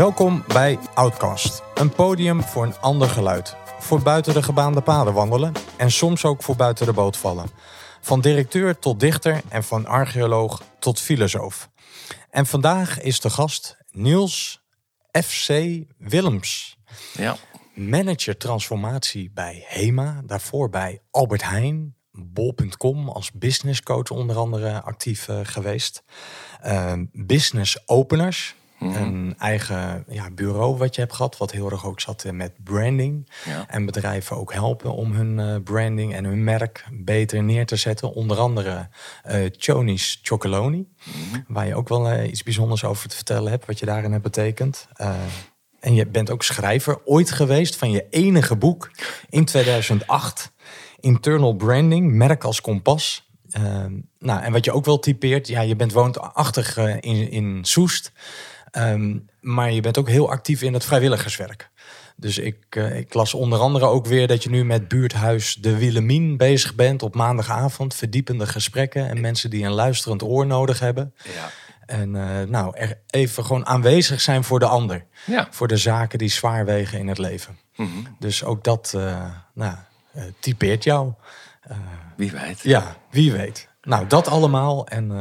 Welkom bij Outcast, een podium voor een ander geluid. Voor buiten de gebaande paden wandelen en soms ook voor buiten de boot vallen. Van directeur tot dichter en van archeoloog tot filosoof. En vandaag is de gast Niels FC Willems. Ja. Manager transformatie bij HEMA, daarvoor bij Albert Heijn, bol.com als business coach onder andere actief uh, geweest. Uh, business openers, een eigen ja, bureau wat je hebt gehad, wat heel erg ook zat met branding. Ja. En bedrijven ook helpen om hun uh, branding en hun merk beter neer te zetten. Onder andere uh, Choni's Chocoloni, waar je ook wel uh, iets bijzonders over te vertellen hebt, wat je daarin hebt betekend. en je bent ook schrijver ooit geweest van je enige boek in 2008. Internal Branding, merk als kompas. Uh, nou, en wat je ook wel typeert, ja, je bent woonachtig uh, in, in Soest. Um, maar je bent ook heel actief in het vrijwilligerswerk. Dus ik, uh, ik las onder andere ook weer dat je nu met buurthuis De Willemien bezig bent op maandagavond. Verdiepende gesprekken en mensen die een luisterend oor nodig hebben. Ja. En uh, nou, er even gewoon aanwezig zijn voor de ander. Ja. Voor de zaken die zwaar wegen in het leven. Mm -hmm. Dus ook dat uh, nou, typeert jou. wie weet. Ja, wie weet. Nou, dat allemaal. En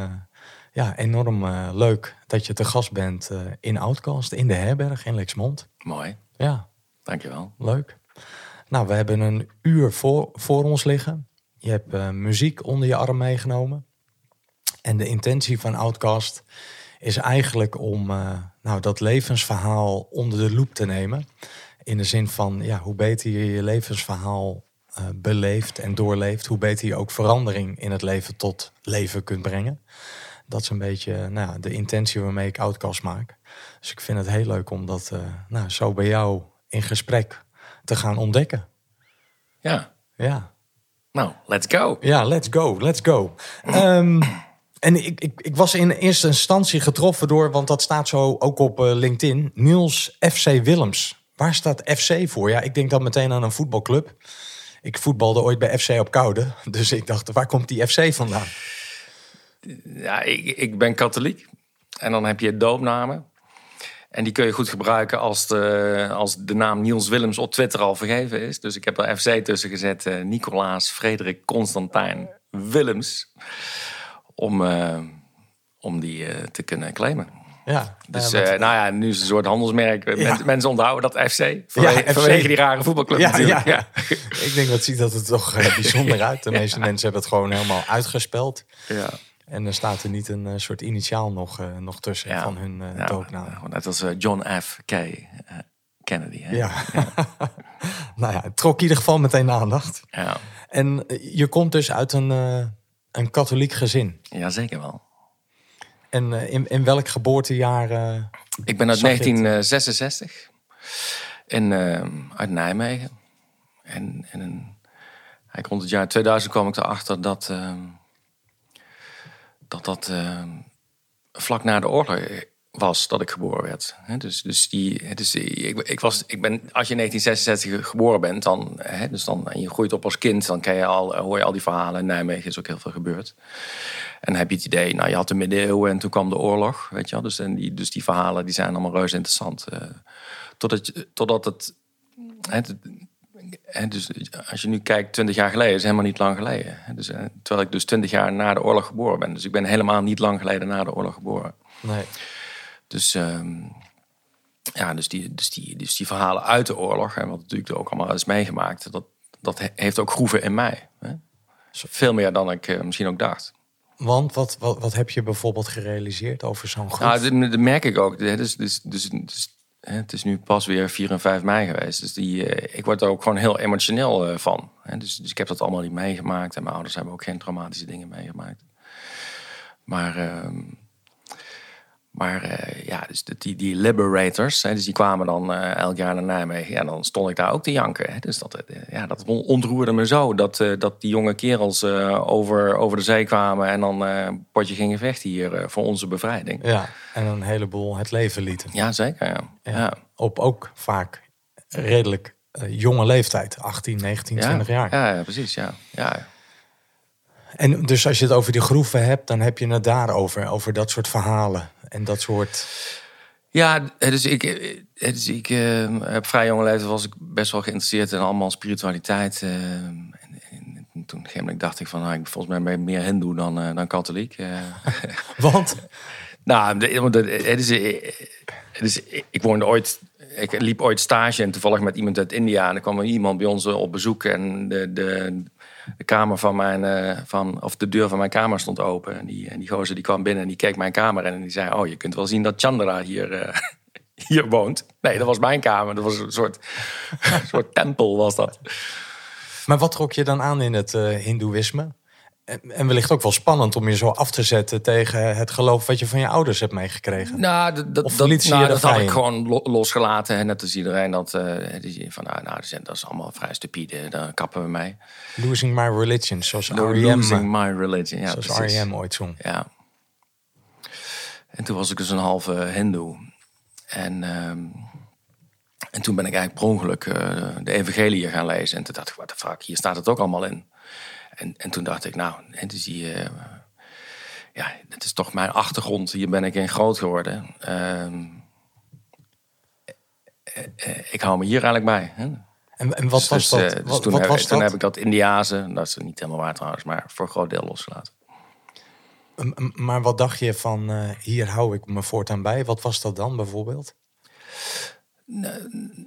ja, enorm leuk dat je te gast bent uh, in Outcast, in de herberg in Lexmond. Mooi. Ja. Dankjewel. Leuk. Nou, we hebben een uur voor, voor ons liggen. Je hebt muziek onder je arm meegenomen. En de intentie van Outcast is eigenlijk om nou, dat levensverhaal onder de loep te nemen. In de zin van, ja, hoe beter je je levensverhaal uh, beleeft en doorleeft, hoe beter je ook verandering in het leven tot leven kunt brengen. Dat is een beetje nou, ja, de intentie waarmee ik Outcast maak. Dus ik vind het heel leuk om dat uh, nou, zo bij jou in gesprek te gaan ontdekken. Ja. Ja. Nou, let's go. Ja, let's go, let's go. Um, en ik, ik, ik was in eerste instantie getroffen door, want dat staat zo ook op uh, LinkedIn, Niels FC Willems. Waar staat FC voor? Ja, ik denk dan meteen aan een voetbalclub. Ik voetbalde ooit bij FC op Koude. Dus ik dacht, waar komt die FC vandaan? Ja, ik, ik ben katholiek. En dan heb je doopnamen. En die kun je goed gebruiken als de, als de naam Niels Willems op Twitter al vergeven is. Dus ik heb er FC tussen gezet. Uh, Nicolaas Frederik Constantijn Willems. Om, uh, om die uh, te kunnen claimen. Ja, dus nou ja, nu is het een soort handelsmerk. Ja. Mensen, onthouden dat FC. Vanwege, ja, FC. vanwege die rare voetbalclub ja, natuurlijk. Ja. Ik denk dat ziet dat het toch bijzonder uit. De meeste mensen hebben het gewoon helemaal uitgespeld. Ja. En er staat er niet een uh, soort initiaal nog, uh, nog tussen van hun uh, doopnaam. Net als John F. K. Kennedy. Hè? Ja. nou ja, het trok in ieder geval meteen aandacht. Ja. En je komt dus uit een, een katholiek gezin. Ja, zeker wel. En uh, in, in welk geboortejaar? Uh, ik ben uit 1966 in, uit Nijmegen. En, en rond het jaar 2000 kwam ik erachter dat dat, dat vlak na de oorlog was dat ik geboren werd. Dus, dus, die, dus ik, ik, was, ik ben, als je in 1966 geboren bent, dan, he, dus dan, en je groeit op als kind, dan ken je al, hoor je al die verhalen. In Nijmegen is ook heel veel gebeurd. En dan heb je het idee, nou je had de middeleeuwen en toen kwam de oorlog, weet je wel. Dus, en die, dus die verhalen die zijn allemaal reuze interessant. Uh, totdat, totdat het, dus als je nu kijkt, 20 jaar geleden is helemaal niet lang geleden. Dus, uh, terwijl ik dus 20 jaar na de oorlog geboren ben. Dus ik ben helemaal niet lang geleden na de oorlog geboren. Nee. Dus, um, ja, dus, die, dus, die, dus die verhalen uit de oorlog, en wat natuurlijk ook allemaal is meegemaakt, dat, dat heeft ook groeven in mij. Hè? Veel meer dan ik uh, misschien ook dacht. Want wat, wat, wat heb je bijvoorbeeld gerealiseerd over zo'n groep? Nou, dat, dat, merk ik ook. Dus, dus, dus, dus het is nu pas weer 4 en 5 mei geweest. Dus die, uh, ik word er ook gewoon heel emotioneel uh, van. Dus, dus ik heb dat allemaal niet meegemaakt. En mijn ouders hebben ook geen traumatische dingen meegemaakt. Maar, uh, maar uh, ja, dus die, die liberators, hè, dus die kwamen dan uh, elk jaar naar Nijmegen. En dan stond ik daar ook te janken. Hè. Dus dat, uh, ja, dat ontroerde me zo. Dat, dat die jonge kerels over, over de zee kwamen en dan een potje gingen vechten hier voor onze bevrijding. Ja, en een heleboel het leven lieten. Ja, zeker. Ja. Ja. Ja. Op ook vaak redelijk jonge leeftijd, 18, 19, Ja. 20 jaar. Ja, ja, precies. Ja. Ja. En dus als je het over die groeven hebt, dan heb je het daarover, over dat soort verhalen en dat soort. Ja, dus ik, dus ik uh, heb vrij jonge leeftijd was ik best wel geïnteresseerd in allemaal spiritualiteit. Uh, en, en, toen op dacht ik van, nou, ik volgens mij ben ik meer hindoe dan, uh, dan katholiek. Want? nou, het is, het is, ik woonde ooit ik liep ooit stage en toevallig met iemand uit India. En er kwam er iemand bij ons op bezoek. En de, de, de kamer van mijn, uh, van, of de deur van mijn kamer stond open. En die, en die gozer die kwam binnen en die keek mijn kamer in en die zei: Oh, je kunt wel zien dat Chandra hier, uh, hier woont. Nee, dat was mijn kamer. Dat was een soort, soort tempel was dat. Maar wat trok je dan aan in het uh, Hindoeïsme? En wellicht ook wel spannend om je zo af te zetten tegen het geloof wat je van je ouders hebt meegekregen. Nou, dat, dat, dat, nou, dat had ik gewoon losgelaten. Net als iedereen dat uh, die, van nou, nou, dat is allemaal vrij stupide. Daar kappen we mee. Losing my religion, zoals R.E.M. Losing my religion, ja. Zoals R.E.M. ooit zong. Ja. En toen was ik dus een halve hindoe. En, um, en toen ben ik eigenlijk per ongeluk uh, de evangelie gaan lezen. En toen dacht ik, wat de fuck, hier staat het ook allemaal in. En, en toen dacht ik, nou, en dus die, uh, ja, dat is toch mijn achtergrond. Hier ben ik in groot geworden. Uh, ik hou me hier eigenlijk bij. Hè? En, en wat dus, was dat? Dus wat, toen, wat heb, was toen heb ik dat Indiazen, dat is niet helemaal waar trouwens, maar voor een groot deel losgelaten. Maar wat dacht je van uh, hier hou ik me voortaan bij? Wat was dat dan bijvoorbeeld?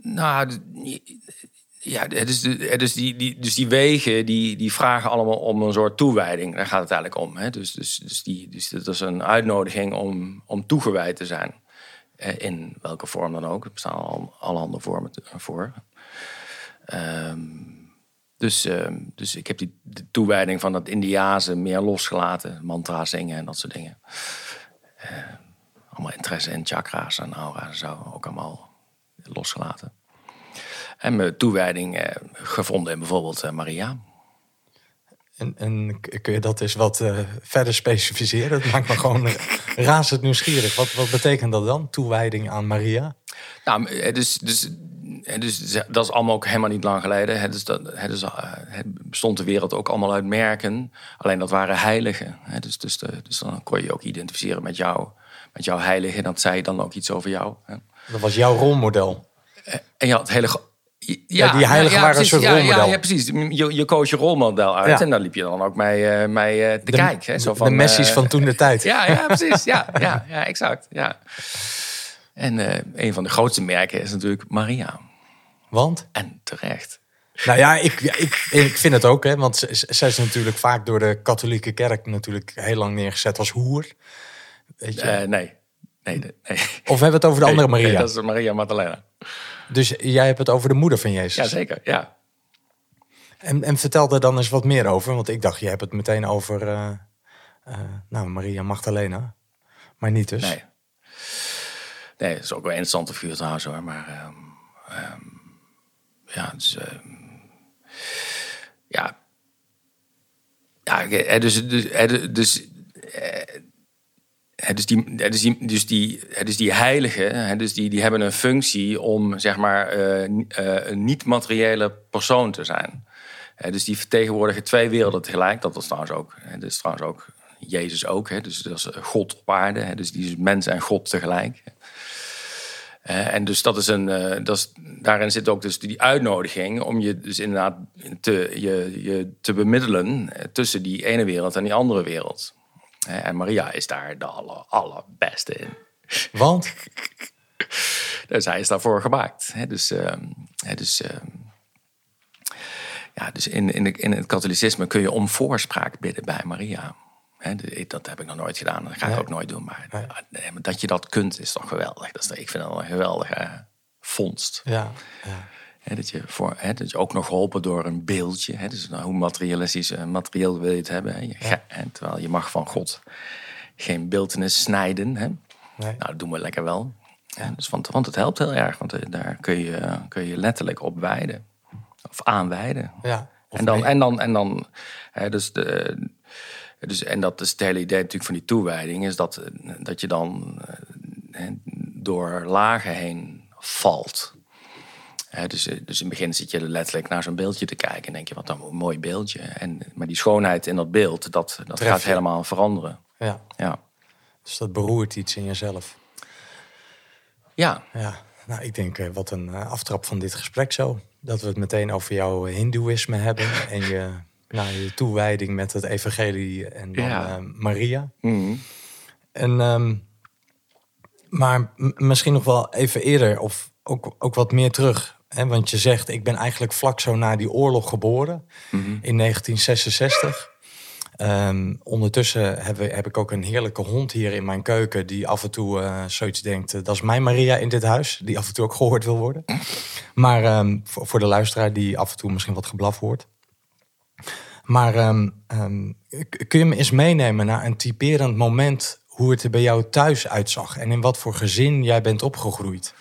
Nou, ja, dus, dus, die, die, dus die wegen die, die vragen allemaal om een soort toewijding. Daar gaat het eigenlijk om. Hè? Dus, dus, dus, die, dus dat is een uitnodiging om, om toegewijd te zijn. In welke vorm dan ook. Er bestaan al, allerhande vormen voor. Um, dus, uh, dus ik heb die toewijding van dat Indiaanse meer losgelaten. Mantra zingen en dat soort dingen. Uh, allemaal interesse in chakra's en aura's en zo. Ook allemaal losgelaten en mijn toewijding eh, gevonden in bijvoorbeeld eh, Maria. En, en, kun je dat eens wat uh, verder specificeren? Dat maakt me gewoon razend nieuwsgierig. Wat, wat betekent dat dan, toewijding aan Maria? Nou, dus, dus, dus dat is allemaal ook helemaal niet lang geleden. Het, is dat, het, is, het bestond de wereld ook allemaal uit merken. Alleen dat waren heiligen. Dus, dus, de, dus dan kon je je ook identificeren met jou, met jouw heilige. En dat zei dan ook iets over jou. Dat was jouw rolmodel. En je had hele ja, die heiligen waren een soort rolmodel. Ja, precies. Je, je koos je rolmodel uit en daar liep je dan ook mee, mee uh, te kijken. Zo van, de Messi's uh, van toen de tijd. Ja, ja precies. Ja, ja, ja exact. Ja. En een van de grootste merken is natuurlijk Maria. Want? En terecht. Nou ja, ik, ik, ik vind het ook. Hè, want zij is natuurlijk vaak door de katholieke kerk natuurlijk heel lang neergezet als hoer. Weet je? nee. Nee, nee. Of hebben we het over de andere Maria? Nee, dat is Maria Magdalena. Dus jij hebt het over de moeder van Jezus? Jazeker, ja. En, en vertel er dan eens wat meer over. Want ik dacht, je hebt het meteen over uh, uh, nou, Maria Magdalena. Maar niet dus. Nee. Nee, dat is ook wel een interessante figuur trouwens hoor. Maar um, um, ja, dus, ja. Ja, dus, dus, dus dus die, dus die, dus die, dus die heiligen, dus die, die hebben een functie om zeg maar uh, uh, een niet-materiële persoon te zijn. dus die vertegenwoordigen twee werelden tegelijk. Dat is trouwens ook, dat is trouwens ook Jezus ook. Dus dat is God op aarde. Dus die is mens en God tegelijk. En dus dat is een, dat is, daarin zit ook dus die uitnodiging om je dus te, je, je te bemiddelen tussen die ene wereld en die andere wereld. En Maria is daar de aller, allerbeste in. Want? dus hij is daarvoor gemaakt. Dus, uh, dus, uh, ja, dus in, in, de, in het katholicisme kun je om voorspraak bidden bij Maria. dat heb ik nog nooit gedaan. Dat ga ik ook nooit doen. Maar, dat je dat kunt is toch geweldig. Dat is, ik vind dat een geweldige vondst. Ja, ja dat, je voor, dat je ook nog geholpen door een beeldje. dus nou, hoe materialistisch en materieel wil je het hebben. Ja. terwijl je mag van God geen beeldenis snijden. Nee. Nou, dat doen we lekker wel. Dus want, want het helpt heel erg. Want eh, daar kun je, kun je letterlijk op wijden. Of aanwijden. Ja, en dan, en dan, en dan hè, dus de, dus, en dat is het hele idee natuurlijk van die toewijding, is dat, dat je dan door lagen heen valt dus, eh, dus in het begin zit je letterlijk naar zo'n beeldje te kijken en denk je, wat een mooi beeldje. En, maar die schoonheid in dat beeld, dat, dat gaat helemaal veranderen. Ja. ja. Dus dat beroert iets in jezelf. Ja. Ja, nou, ik denk, eh, wat een eh, aftrap van dit gesprek zo. Dat we het meteen over jouw hindoeïsme hebben. en je, nou, je toewijding met het evangelie en dan Ja. Maria. Mhm. En, ehm, maar misschien nog wel even eerder of ook, ook wat meer terug. Want je zegt, ik ben eigenlijk vlak zo na die oorlog geboren. In 1966. Ehm, ondertussen heb, heb ik ook een heerlijke hond hier in mijn keuken... die af en toe eh, zoiets denkt, eh, dat is mijn Maria in dit huis. Die af en toe ook gehoord wil worden. Maar ehm, voor, voor de luisteraar die af en toe misschien wat geblaf hoort. Maar ehm, kun je me eens meenemen naar een typerend moment... hoe het er bij jou thuis uitzag... en in wat voor gezin jij bent opgegroeid?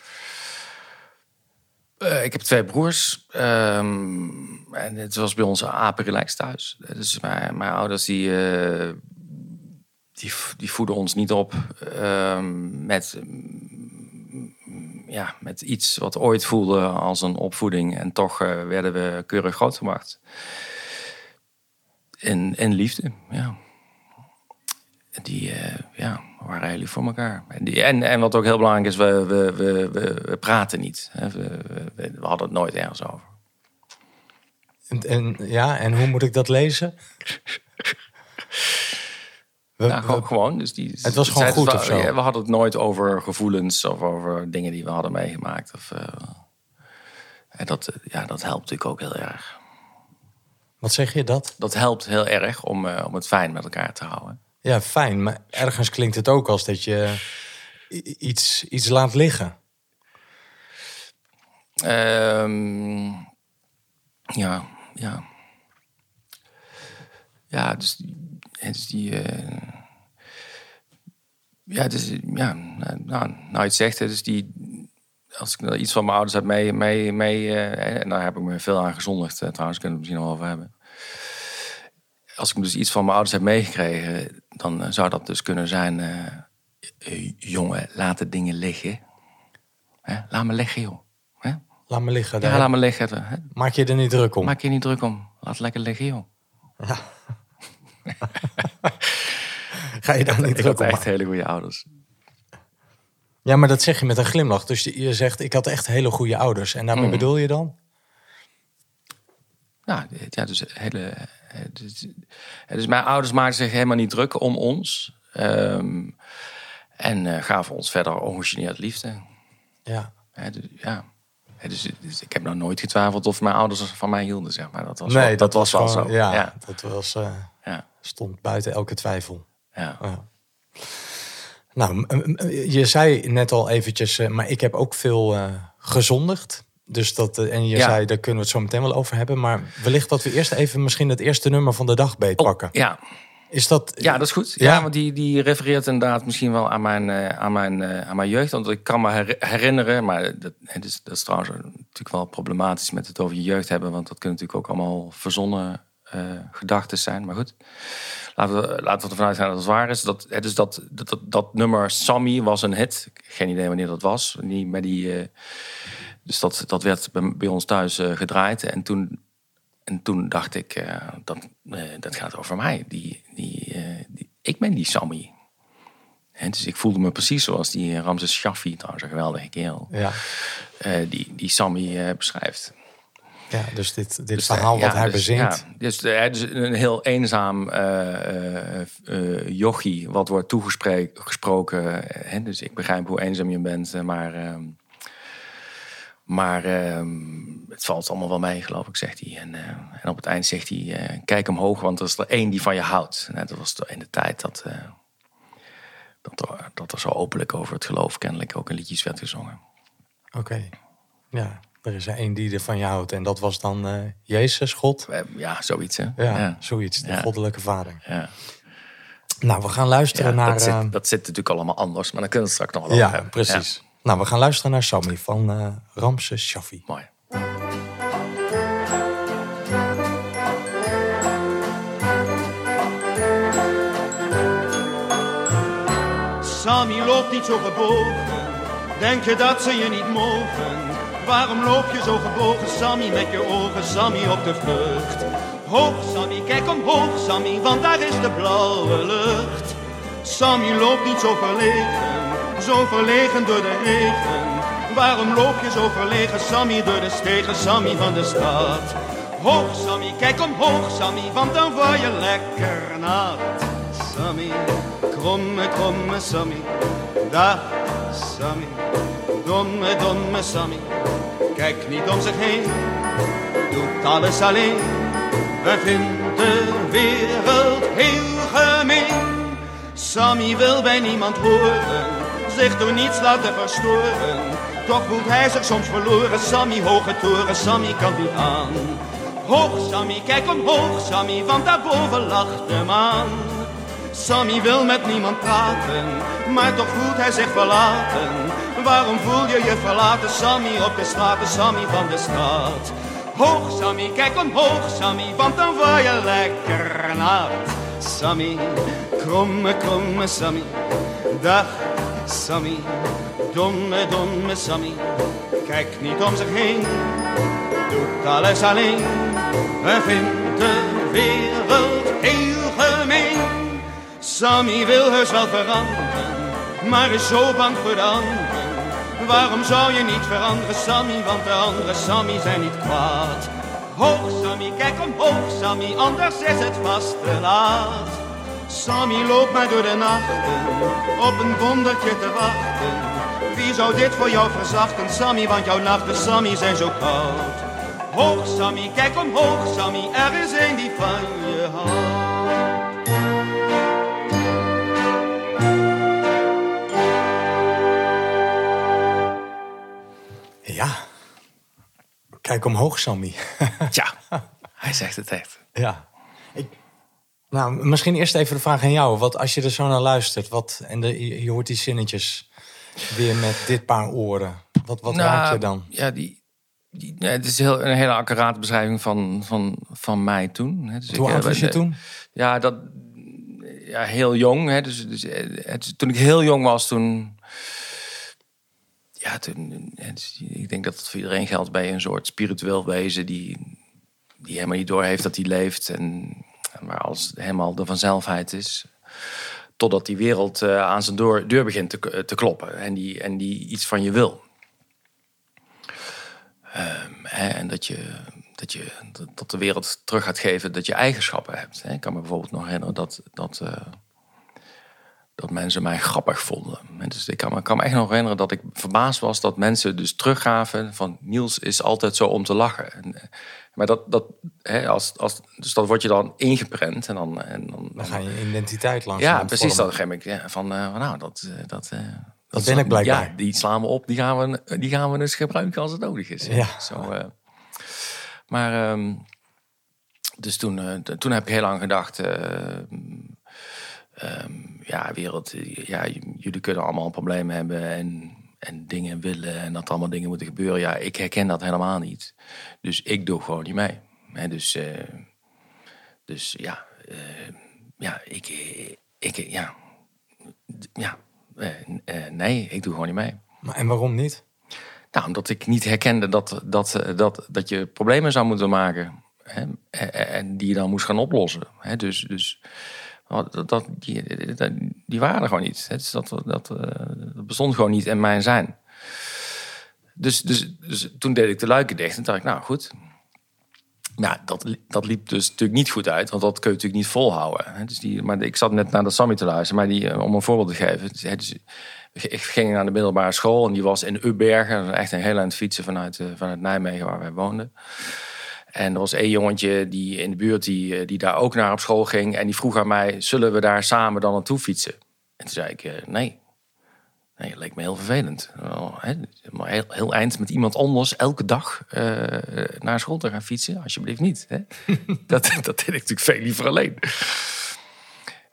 Eh, ik heb twee broers. ehm, en het was bij ons apenrelaxed thuis. Dus mijn, mijn ouders die, eh, die, die voeden ons niet op ehm, met, ja, met iets wat ooit voelde als een opvoeding. En toch eh, werden we keurig grootgebracht. In, in liefde, ja. Die eh, ja, waren eigenlijk voor elkaar. En, die, en, en wat ook heel belangrijk is, we, we, we, praten niet. Hè. We, we, we hadden het nooit ergens over. En, en, ja, en hoe moet ik dat lezen? We- we- gewoon, gewoon. Dus die, Het was gewoon goed of zo? ja, we hadden het nooit over gevoelens of over dingen die we hadden meegemaakt. Of, eh, en dat, ja, dat helpt natuurlijk ook heel erg. wat zeg je dat? Dat helpt heel erg om, eh, om het fijn met elkaar te houden. Ja, fijn. Maar ergens klinkt het ook als dat je iets, iets laat liggen. Ehm, ja, ja. Ja, dus, is die. eh, ja, dus, ja, nou, nou, nou het zegt, is die. Als ik nou iets van mijn ouders heb mee, mee, mee eh, en daar heb ik me veel aan gezondigd, eh, trouwens, kunnen we het misschien nog over hebben. Als ik dus iets van mijn ouders heb meegekregen, dan eh, zou dat dus kunnen zijn: eh, eh, jongen, laat de dingen liggen. Hè? Laat me liggen, joh. Hè? Laat me liggen. Ja, daar. laat me liggen. Hè? Maak je er niet druk om. Maak je niet druk om. Laat lekker liggen, joh. Ga je daar niet Ik druk had om echt maken? hele goede ouders. Ja, maar dat zeg je met een glimlach. Dus je zegt, ik had echt hele goede ouders. En daarmee Mm. bedoel je dan? Ja, ja dus hele. Eh, Dus, eh, dus mijn ouders maakten zich helemaal niet druk om ons. Ehm, en eh, gaven ons verder ongegeneerd liefde. Ja. Dus, ja. Dus, dus ik heb nou nooit getwijfeld of mijn ouders van mij hielden, zeg maar. Dat was nee, wel, dat, was wel gewoon- zo. Ja, ja. dat was, ja, stond buiten elke twijfel. ja. Ja. Nou, je zei net al eventjes, maar ik heb ook veel gezondigd. Dus dat, eh, en je Ja. zei, daar kunnen we het zo meteen wel over hebben. Maar wellicht dat we eerst even misschien het eerste nummer van de dag beetpakken. Oh, ja, Is dat... Ja, dat is goed. Ja. Ja, want die, die refereert inderdaad misschien wel aan mijn, eh, aan mijn, eh, aan mijn jeugd. Want ik kan me her- herinneren, maar dat, het is, dat is trouwens natuurlijk wel problematisch met het over je jeugd hebben. Want dat kunnen natuurlijk ook allemaal verzonnen gedachten zijn. Maar goed, laten we, laten we ervan uitgaan dat het waar is. Dat, het is dat, dat, dat, dat nummer Sammy was een hit. Geen idee wanneer dat was. Die, met die, dus dat, dat werd bij, bij ons thuis eh, gedraaid. En toen en toen dacht ik, eh, dat, eh, dat gaat over mij. Die, die, die, ik ben die Sammy. En dus ik voelde me precies zoals die Ramses Shaffi, trouwens een geweldige kerel, Ja, die, die Sammy beschrijft. ja dus dit, dit Dus, verhaal wat ja, hij dus, bezingt. Ja, dus hij is een heel eenzaam jochie, wat wordt toegesproken. hè, dus ik begrijp hoe eenzaam je bent, maar... ehm, maar ehm, het valt allemaal wel mee, geloof ik, zegt hij. En, eh, en op het eind zegt hij, eh, kijk omhoog, want er is er één die van je houdt. Nou, dat was in de tijd dat, eh, dat, er, dat er zo openlijk over het geloof kennelijk ook in liedjes werd gezongen. Oké. Ja, er is er één die er van je houdt. En dat was dan Jezus, God. Ja, zoiets hè? Ja, ja. zoiets. De Ja. goddelijke vader. ja. Nou, we gaan luisteren naar... dat, zit, dat zit natuurlijk allemaal anders, maar dan kunnen we het straks nog wel ja, hebben. precies. Nou, we gaan luisteren naar Sammy van eh Ramses Shaffi. Mooi. Sammy loopt niet zo gebogen, denk je dat ze je niet mogen? Waarom loop je zo gebogen, Sammy, met je ogen, Sammy, op de vlucht? Hoog, Sammy, kijk omhoog, Sammy, want daar is de blauwe lucht. Sammy loopt niet zo verlegen, zo verlegen door de regen. Waarom loop je zo verlegen, Sammy, door de stegen, Sammy van de stad? Hoog, Sammy, kijk omhoog, Sammy, want dan word je lekker nat. Sammy, kromme, kromme Sammy, dag Sammy, domme, domme Sammy. Kijk niet om zich heen, doet alles alleen. We vinden de wereld heel gemeen. Sammy wil bij niemand horen, zich door niets laten verstoren. Toch voelt hij zich soms verloren, Sammy hoge toren, Sammy kan niet aan. Hoog Sammy, kijk omhoog Sammy, want daarboven lacht de maan. Sammy wil met niemand praten, maar toch voelt hij zich verlaten. Waarom voel je je verlaten, Sammy, op de straten, Sammy van de straat? Hoog Sammy, kijk omhoog Sammy, want dan word je lekker nat. Sammy, kromme, kromme Sammy, dag Sammy, domme, domme Sammy. Kijk niet om zich heen, doet alles alleen. We vinden de wereld heel gemeen. Sammy wil heus wel veranderen, maar is zo bang voor de anderen. Waarom zou je niet veranderen, Sammy, want de andere Sammy zijn niet kwaad. Hoog Sammy, kijk omhoog Sammy, anders is het vast te laat. Sammy loopt maar door de nachten, op een wondertje te wachten. Wie zou dit voor jou verzachten, Sammy, want jouw nachten, Sammy, zijn zo koud. Hoog Sammy, kijk omhoog Sammy, er is een die van je houdt. Ja. Kijk omhoog, Sammy. Tja, hij zegt het echt. ja. Nou, misschien eerst even de vraag aan jou. Wat, als je er zo naar luistert wat, en de, je, je hoort die zinnetjes weer met dit paar oren. Wat, wat raak je dan? Nou, Ja, die, die, ja, het is heel, een hele accurate beschrijving van, van, van mij toen. hè. Dus Hoe ik, oud eh, was je eh, toen? Ja, dat, ja heel jong. Hè, dus, dus, eh, het, toen ik heel jong was, toen... Ja, toen, dus ik denk dat het voor iedereen geldt bij een soort spiritueel wezen... die, die helemaal niet doorheeft dat hij leeft... en waar alles helemaal de vanzelfheid is... totdat die wereld eh, aan zijn deur, deur begint te, te kloppen... En die, en die iets van je wil. Ehm, en dat je, dat je dat- de wereld terug gaat geven dat je eigenschappen hebt. Hè. Ik kan me bijvoorbeeld nog herinneren dat, dat, eh, mensen mij grappig vonden. En dus ik kan me, kan me echt nog herinneren dat ik verbaasd was dat mensen dus teruggaven van Niels is altijd zo om te lachen. En, eh, maar dat, dat, hè, als, als, dus dat wordt je dan ingeprent en dan, en dan, Dan ga je identiteit langs. ja, precies. Dat geef ik ja, van, eh, van, nou, dat, eh, dat, dat ben ik blijkbaar. Ja, die slaan we op. Die gaan we, die gaan we dus gebruiken als het nodig is. Ja. Zo, maar ehm, dus toen, toen heb ik heel lang gedacht. Eh, ehm, ja, wereld. Ja, jullie kunnen allemaal problemen hebben en, en dingen willen en dat allemaal dingen moeten gebeuren. Ja, ik herken dat helemaal niet. Dus ik doe gewoon niet mee. Dus, eh, dus ja, eh, ja, ik, ik, ja, ja, eh, nee, ik doe gewoon niet mee. Maar, en waarom niet? Nou, omdat ik niet herkende dat, dat, dat, dat je problemen zou moeten maken. Hè? En- En die je dan moest gaan oplossen. Hè? Dus, dus dat, dat, die, dat- die waren gewoon niet. Dus dat, dat, eh, dat bestond gewoon niet in mijn zijn. Dus, dus, dus toen deed ik de luiken dicht en dacht ik, nou goed. Ja, dat, li- dat liep dus natuurlijk niet goed uit, want dat kun je natuurlijk niet volhouden. Dus die, maar ik zat net naar de Sammy te luisteren, maar die, eh, om een voorbeeld te geven. dus, Dus, ik ging naar de middelbare school en die was in Ubbergen. Dat echt een heel eind fietsen vanuit, eh, vanuit Nijmegen, waar wij woonden. En er was één jongetje die in de buurt die, eh, die daar ook naar op school ging. En die vroeg aan mij, zullen we daar samen dan naartoe fietsen? En toen zei ik, eh, nee. Nee, dat leek me heel vervelend. Maar heel, heel eind met iemand anders elke dag eh, naar school te gaan fietsen. Alsjeblieft niet. Hè? dat, dat deed ik natuurlijk veel liever alleen.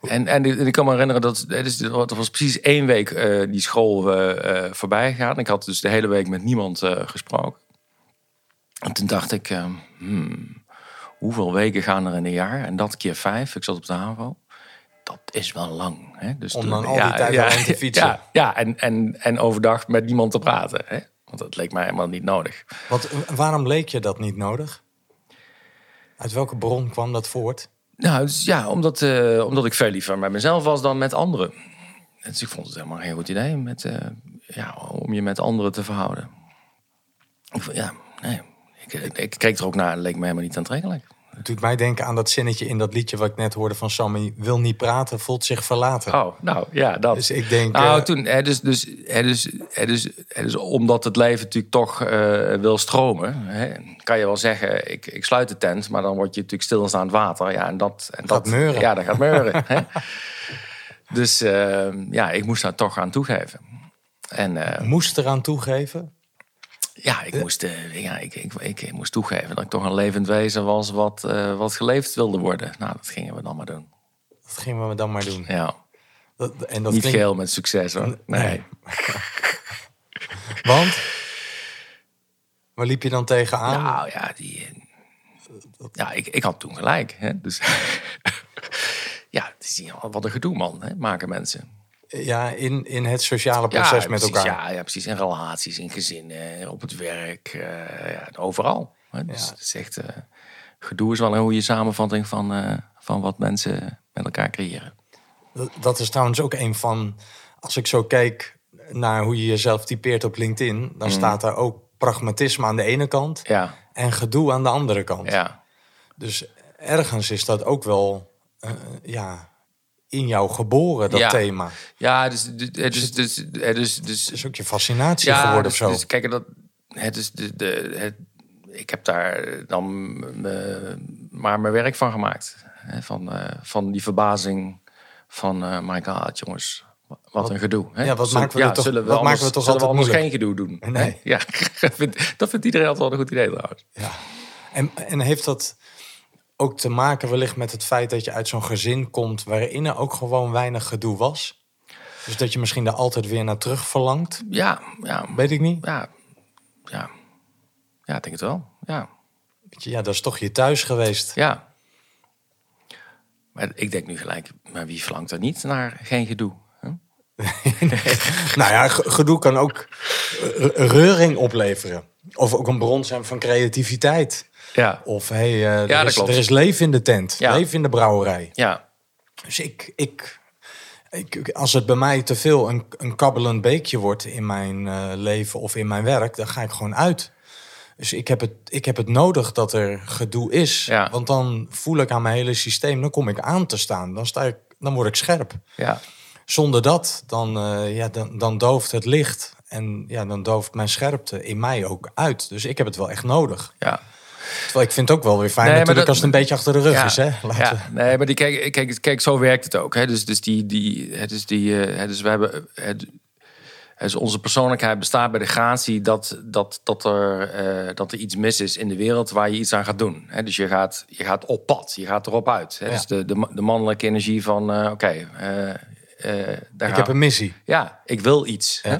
En, en, en ik kan me herinneren dat dus, was precies één week die school eh, voorbij gegaan. Ik had dus de hele week met niemand gesproken. En toen dacht ik, eh, hmm, hoeveel weken gaan er in een jaar? En dat keer vijf. Ik zat op de HAVO. Dat is wel lang. Hè? Dus Om toen- dan al die tijd alleen te fietsen. Ja, ja en, en, en overdag met niemand te praten. Hè? Want dat leek mij helemaal niet nodig. Want eh, waarom leek je dat niet nodig? Uit welke bron kwam dat voort? Nou, dus ja, omdat, eh, omdat ik veel liever met mezelf was dan met anderen. Dus ik vond het helemaal geen goed idee. Met, eh, ja, om je met anderen te verhouden. Ik, vond- ja, nee. Ik, ik keek er ook naar en leek me helemaal niet aantrekkelijk. Het doet mij denken aan dat zinnetje in dat liedje wat ik net hoorde van Sammy. Wil niet praten, voelt zich verlaten. Oh, nou ja, dat. Dus ik denk... Nou, eh, toen, hè, dus, dus, hè, dus, hè, dus, hè, dus omdat het leven natuurlijk toch eh, wil stromen, hè, kan je wel zeggen, ik, ik sluit de tent, maar dan word je natuurlijk stilstaand water. Ja, en dat, en dat meuren. Ja, dat gaat meuren. hè. Dus eh, ja, ik moest daar toch aan toegeven. En eh, moest eraan toegeven. Ja, ik moest, eh, ja ik, ik, ik, moest toegeven dat ik toch een levend wezen was wat, eh, wat geleefd wilde worden. Nou, dat gingen we dan maar doen. Dat gingen we dan maar doen. Ja, Dat, en dat niet klinkt- geheel met succes hoor. Nee. nee. Want? Waar liep je dan tegenaan? Nou ja, die, eh, ja ik, ik had toen gelijk. Hè? Dus, ja, het is wat een gedoe, man. Hè? Maken mensen. Ja, in, in het sociale proces met precies, elkaar. Ja, ja, precies. In relaties, in gezinnen, op het werk, eh, ja, overal. Hè? Dus Ja. het is echt, eh, gedoe is wel een goede samenvatting van, eh, van wat mensen met elkaar creëren. Dat, dat is trouwens ook een van... Als ik zo kijk naar hoe je jezelf typeert op LinkedIn... dan staat daar ook pragmatisme aan de ene kant... Mm. Ja, en gedoe aan de andere kant. ja. Dus ergens is dat ook wel ja, in jou geboren, dat Ja. thema. Ja, dus, dus, dus, dus, dus, dus, Het is ook je fascinatie geworden dus, of zo. Dus, kijk, dat, het is de, de, het, ik heb daar dan me- maar mijn werk van gemaakt. Hè, van, eh, van die verbazing van eh my god, jongens. Wat een gedoe. Hè? ja, wat Zullen- maken we er toch- zullen we wat anders, maken we toch zullen we altijd anders moeilijk? geen gedoe doen? Nee. Hè? Ja, dat vindt, dat vindt iedereen altijd wel een goed idee trouwens. Ja. En, en heeft dat ook te maken wellicht met het feit dat je uit zo'n gezin komt... waarin er ook gewoon weinig gedoe was? Dus dat je misschien daar altijd weer naar terug verlangt? Ja, ja, Weet ik niet. ja, ja. Ja, ik denk het wel. Ja. Ja, dat is toch je thuis geweest. Ja. Maar ik denk nu gelijk, maar wie verlangt er niet naar geen gedoe? Hè? Nou ja, ge- gedoe kan ook eh, reuring opleveren. Of ook een bron zijn van creativiteit. Ja. Of hey, eh, er, is, klopt. er is leven in de tent. Ja. Leven in de brouwerij. Ja, Dus ik, ik, ik, als het bij mij te veel een, een kabbelend beekje wordt in mijn eh, leven of in mijn werk, dan ga ik gewoon uit. Dus ik heb het, ik heb het nodig dat er gedoe is. Ja. Want dan voel ik aan mijn hele systeem, dan kom ik aan te staan. Dan, sta ik, dan word ik scherp. ja. Zonder dat, dan, eh, ja, dan, dan dooft het licht. En ja, dan dooft mijn scherpte in mij ook uit. Dus ik heb het wel echt nodig. ja. Terwijl ik vind het ook wel weer fijn Nee, natuurlijk dat- als het een beetje achter de rug ja, is. Hè? Laten ja. nee, maar die, kijk, kijk, kijk, zo werkt het ook. Hè. Dus, dus, die, die, hè, dus, die, eh, hè, dus we hebben. Het, dus onze persoonlijkheid bestaat bij de gratie dat, dat, dat, er, eh, dat er iets mis is in de wereld waar je iets aan gaat doen. Hè. Dus je gaat, je gaat op pad, je gaat erop uit. Hè. Ja. Dus de, de, de mannelijke energie van: eh, oké, eh, eh, Ik heb een missie. Ja, ik wil iets. Hè?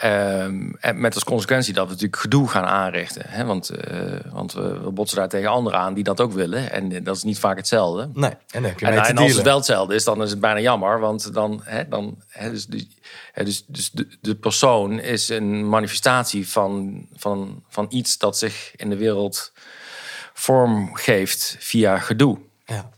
Ehm, en met als consequentie dat we natuurlijk gedoe gaan aanrichten. Hè? Want, eh, want we, we botsen daar tegen anderen aan die dat ook willen. En eh, dat is niet vaak hetzelfde. Nee, en dan heb je En, mee te en als het wel hetzelfde is, dan is het bijna jammer. Want dan, hè, dan hè, dus, die- hè, dus, dus de, de persoon is een manifestatie van, van, van iets dat zich in de wereld vorm geeft via gedoe. Ja,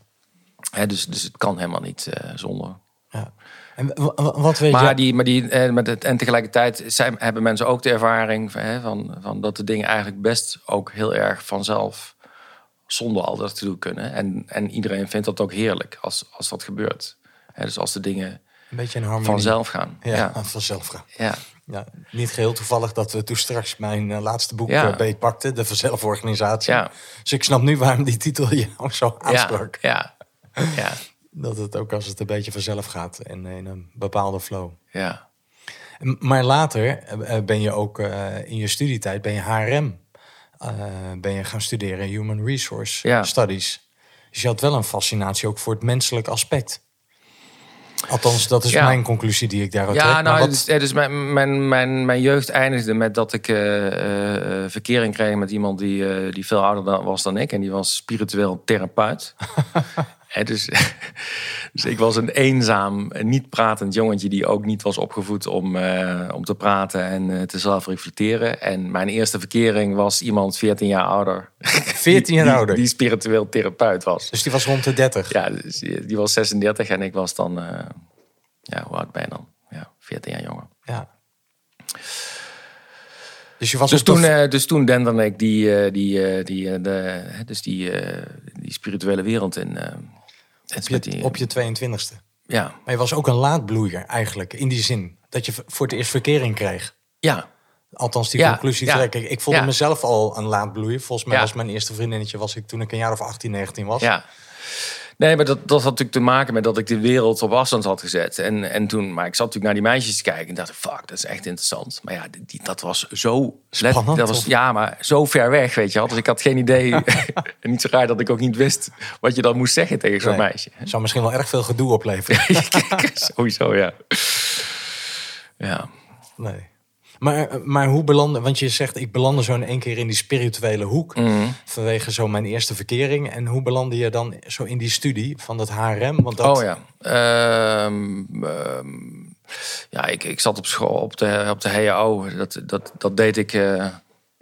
Hè, dus, dus het kan helemaal niet eh, zonder. ja. En wa- wa- wat weet Maar, je? die, maar die, eh, met het, en tegelijkertijd zijn, hebben mensen ook de ervaring van, hè, van, van dat de dingen eigenlijk best ook heel erg vanzelf zonder al dat te doen kunnen. En, en iedereen vindt dat ook heerlijk als, als dat gebeurt. Hè, dus als de dingen Een beetje een harmonie. vanzelf gaan. Ja, Ja. vanzelf gaan. Ja. Ja, niet geheel toevallig dat we toen straks mijn eh, laatste boek Ja. eh, beetpakten. De vanzelforganisatie. Ja. Dus ik snap nu waarom die titel jou zo Ja. aansprak. Ja. Ja. Dat het ook als het een beetje vanzelf gaat en in een bepaalde flow. Ja. Maar later eh, ben je ook eh, in je studietijd, ben je HRM, eh, ben je gaan studeren, Human Resource Ja. Studies. Dus je had wel een fascinatie ook voor het menselijk aspect. Althans, dat is Ja. mijn conclusie die ik daaruit Ja, trek. nou, wat- dus, eh, dus mijn, mijn, mijn, mijn jeugd eindigde met dat ik eh, eh, verkering kreeg met iemand die, eh, die veel ouder was dan ik. En die was spiritueel therapeut. dus, dus ik was een eenzaam, niet pratend jongetje die ook niet was opgevoed om, eh, om te praten en eh, te zelf reflecteren. En mijn eerste verkering was iemand 14 jaar ouder. 14 jaar die, ouder. Die spiritueel therapeut was. Dus die was rond de 30. Ja, dus die die was 36 en ik was dan, eh, ja, hoe oud ben je dan? Ja, 14 jaar jonger. Dus je was Dus toen, eh, dus toen denderde ik die, die, die, de, dus die, die spirituele wereld in. Op, je, die- op je 22e. Ja, Maar je was ook een laadbloeier eigenlijk, in die zin. Dat je voor het eerst verkering kreeg. ja, Althans, die Ja, conclusie ja. trek ik. Ik voelde Ja. mezelf al een laadbloeier. Volgens mij was mijn eerste vriendinnetje was ik toen ik een jaar of 18, 19 was. ja. Nee, maar dat, dat had natuurlijk te maken met dat ik de wereld op afstand had gezet. En, en toen, maar ik zat natuurlijk naar die meisjes te kijken en dacht, fuck, dat is echt interessant. Maar ja, die, dat was zo Spannend, dat was, of? Ja, maar zo ver weg, weet je wel. Dus ik had geen idee. en niet zo raar dat ik ook niet wist wat je dan moest zeggen tegen zo'n Nee. meisje. Zou misschien wel erg veel gedoe opleveren. Sowieso, ja. Ja. nee. Maar, maar hoe belandde, want je zegt ik belandde zo in één keer in die spirituele hoek. Mhm. Vanwege zo mijn eerste verkering. En hoe belandde je dan zo in die studie van dat HRM? Want dat, Oh ja. Ehm, ehm, ja, ik, ik zat op school op de, op de HAO. Dat, dat, dat deed ik eh,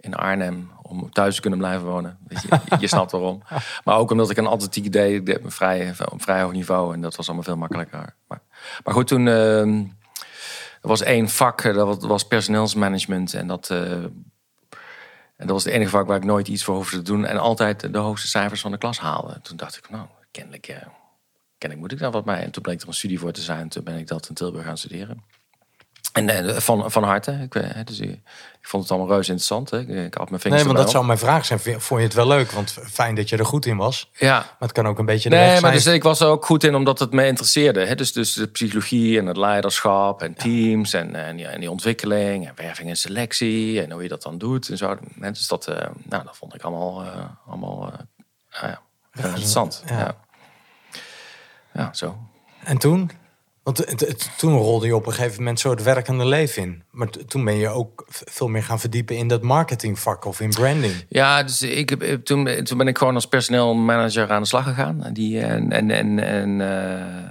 in Arnhem om thuis te kunnen blijven wonen. Weet je, je snapt waarom. Maar ook omdat ik een atletiek deed. Ik deed vrij, op vrij hoog niveau. En dat was allemaal veel makkelijker. Maar, maar goed, toen... ehm, er was één vak, eh, dat was, personeelsmanagement. En dat, eh, en dat was het enige vak waar ik nooit iets voor hoefde te doen. En altijd de hoogste cijfers van de klas haalde. Toen dacht ik, nou, kennelijk... eh, kennelijk moet ik daar wat mee. En toen bleek er een studie voor te zijn. Toen ben ik dat in Tilburg gaan studeren. En eh, van, van harte. Ik, eh, dus, ik, ik vond het allemaal reuze interessant. Hè. Ik, ik had mijn vingers Nee, want dat op. zou mijn vraag zijn. Vond je het wel leuk? Want fijn dat je er goed in was. Ja, Maar het kan ook een beetje de Nee, maar zijn. dus ik was er ook goed in omdat het me interesseerde. Hè? Dus, dus de psychologie en het leiderschap en teams en, en, die, en die ontwikkeling en werving en selectie en hoe je dat dan doet en zo. Dus dat, eh, nou, dat vond ik allemaal, eh, allemaal eh, ja, heel interessant. ja. Ja. Ja. zo. En toen? Want toen rolde je op een gegeven moment zo het werkende leven in. Maar toen ben je ook veel meer gaan verdiepen in dat marketingvak of in branding. Ja, dus ik heb, toen, toen ben ik gewoon als personeelmanager aan de slag gegaan. Die, en, en, en, eh,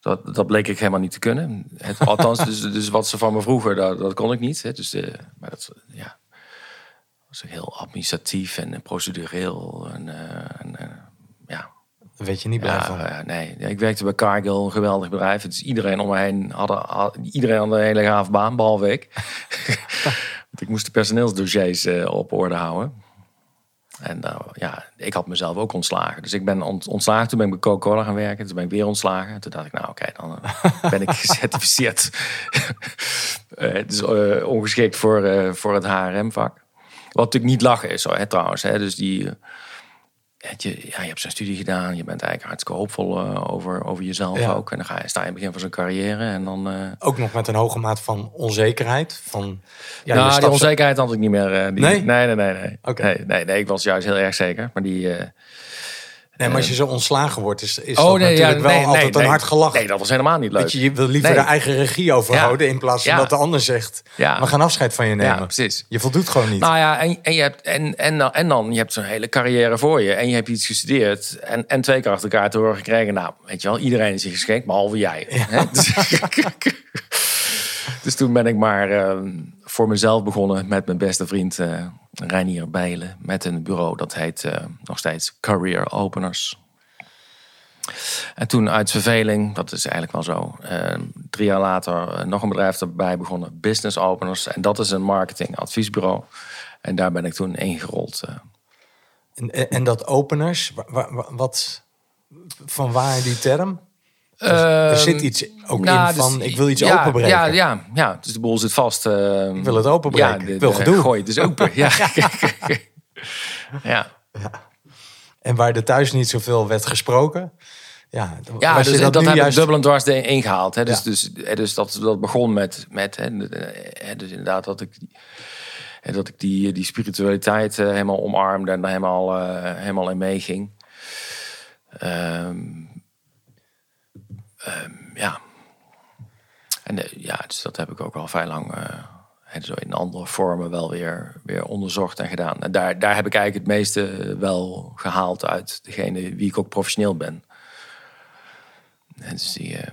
dat, dat bleek ik helemaal niet te kunnen. Het, althans, dus, dus wat ze van me vroegen, dat, dat kon ik niet. Hè. Dus, eh, maar dat ja, was heel administratief en procedureel. En, eh, en, weet je niet blij ja, van. ja, nee. Ik werkte bij Cargill, een geweldig bedrijf. Het is iedereen om me heen hadden, had, iedereen had een hele gave baan, behalve ik. Want ik moest de personeelsdossiers eh, op orde houden. En nou, ja, ik had mezelf ook ontslagen. Dus ik ben ont- ontslagen. Toen ben ik bij Coca-Cola gaan werken. Toen ben ik weer ontslagen. Toen dacht ik, nou oké, dan eh, ben ik gecertificeerd. Eh, het is eh, ongeschikt voor, eh, voor het HRM-vak. Wat natuurlijk niet lachen is, hoor, hè, trouwens. Hè. Dus die, eh, je, ja, je hebt zo'n studie gedaan. Je bent eigenlijk hartstikke hoopvol eh, over, over jezelf Ja. ook. En dan ga je, sta je in het begin van zo'n carrière. En dan... eh, Ook nog met een hoge maat van onzekerheid. Van, ja, nou, die onzekerheid had ik niet meer. eh, die, Nee? Nee, nee, nee. Nee. Nee, nee, nee, ik was juist heel erg zeker. Maar die... eh, Nee, maar als je zo ontslagen wordt, is, is oh, dat nee, natuurlijk ja, wel altijd een hard gelach. Nee, dat was helemaal niet leuk. Je, je wil liever de eigen regie overhouden in plaats van Ja. dat de ander zegt, Ja. we gaan afscheid van je nemen. Ja, precies. Je voldoet gewoon niet. Nou ja, en, en, je hebt, en, en, dan- en dan, je hebt zo'n hele carrière voor je. En je hebt iets gestudeerd. En, en twee keer achter elkaar te horen gekregen. Nou, weet je wel, iedereen is je geschikt, behalve jij. Dus, dus toen ben ik maar eh, voor mezelf begonnen met mijn beste vriend eh Reinier Bijlen. Met een bureau dat heet eh, nog steeds Career Openers. En toen uit verveling, dat is eigenlijk wel zo, eh, drie jaar later eh, nog een bedrijf erbij begonnen, Business Openers. En dat is een marketingadviesbureau. En daar ben ik toen ingerold. En, en, dat openers, wa- wa- wa- wat, van waar die term? Er zit iets ook nou, in van, dus- ik wil iets ja, openbreken. Ja, ja, ja, dus de boel zit vast. eh, Ik wil het openbreken. Ja, de, Ik wil gedoe. Gooi het dus open. Ja. ja. En waar er thuis niet zoveel werd gesproken. Ja, Ja, dus dat, heb juist- dubbel en dwars ingehaald. Hè. Dus, dus, hè, dus dat, dat begon met, met hè, dus inderdaad dat ik, dat ik die, die spiritualiteit eh, helemaal omarmde en daar helemaal, eh, helemaal in meeging. Ehm, ehm, ja. En eh, ja, dus dat heb ik ook al vrij lang eh, zo in andere vormen wel weer, weer onderzocht en gedaan. En daar, daar heb ik eigenlijk het meeste wel gehaald uit degene wie ik ook professioneel ben. En dus die, eh,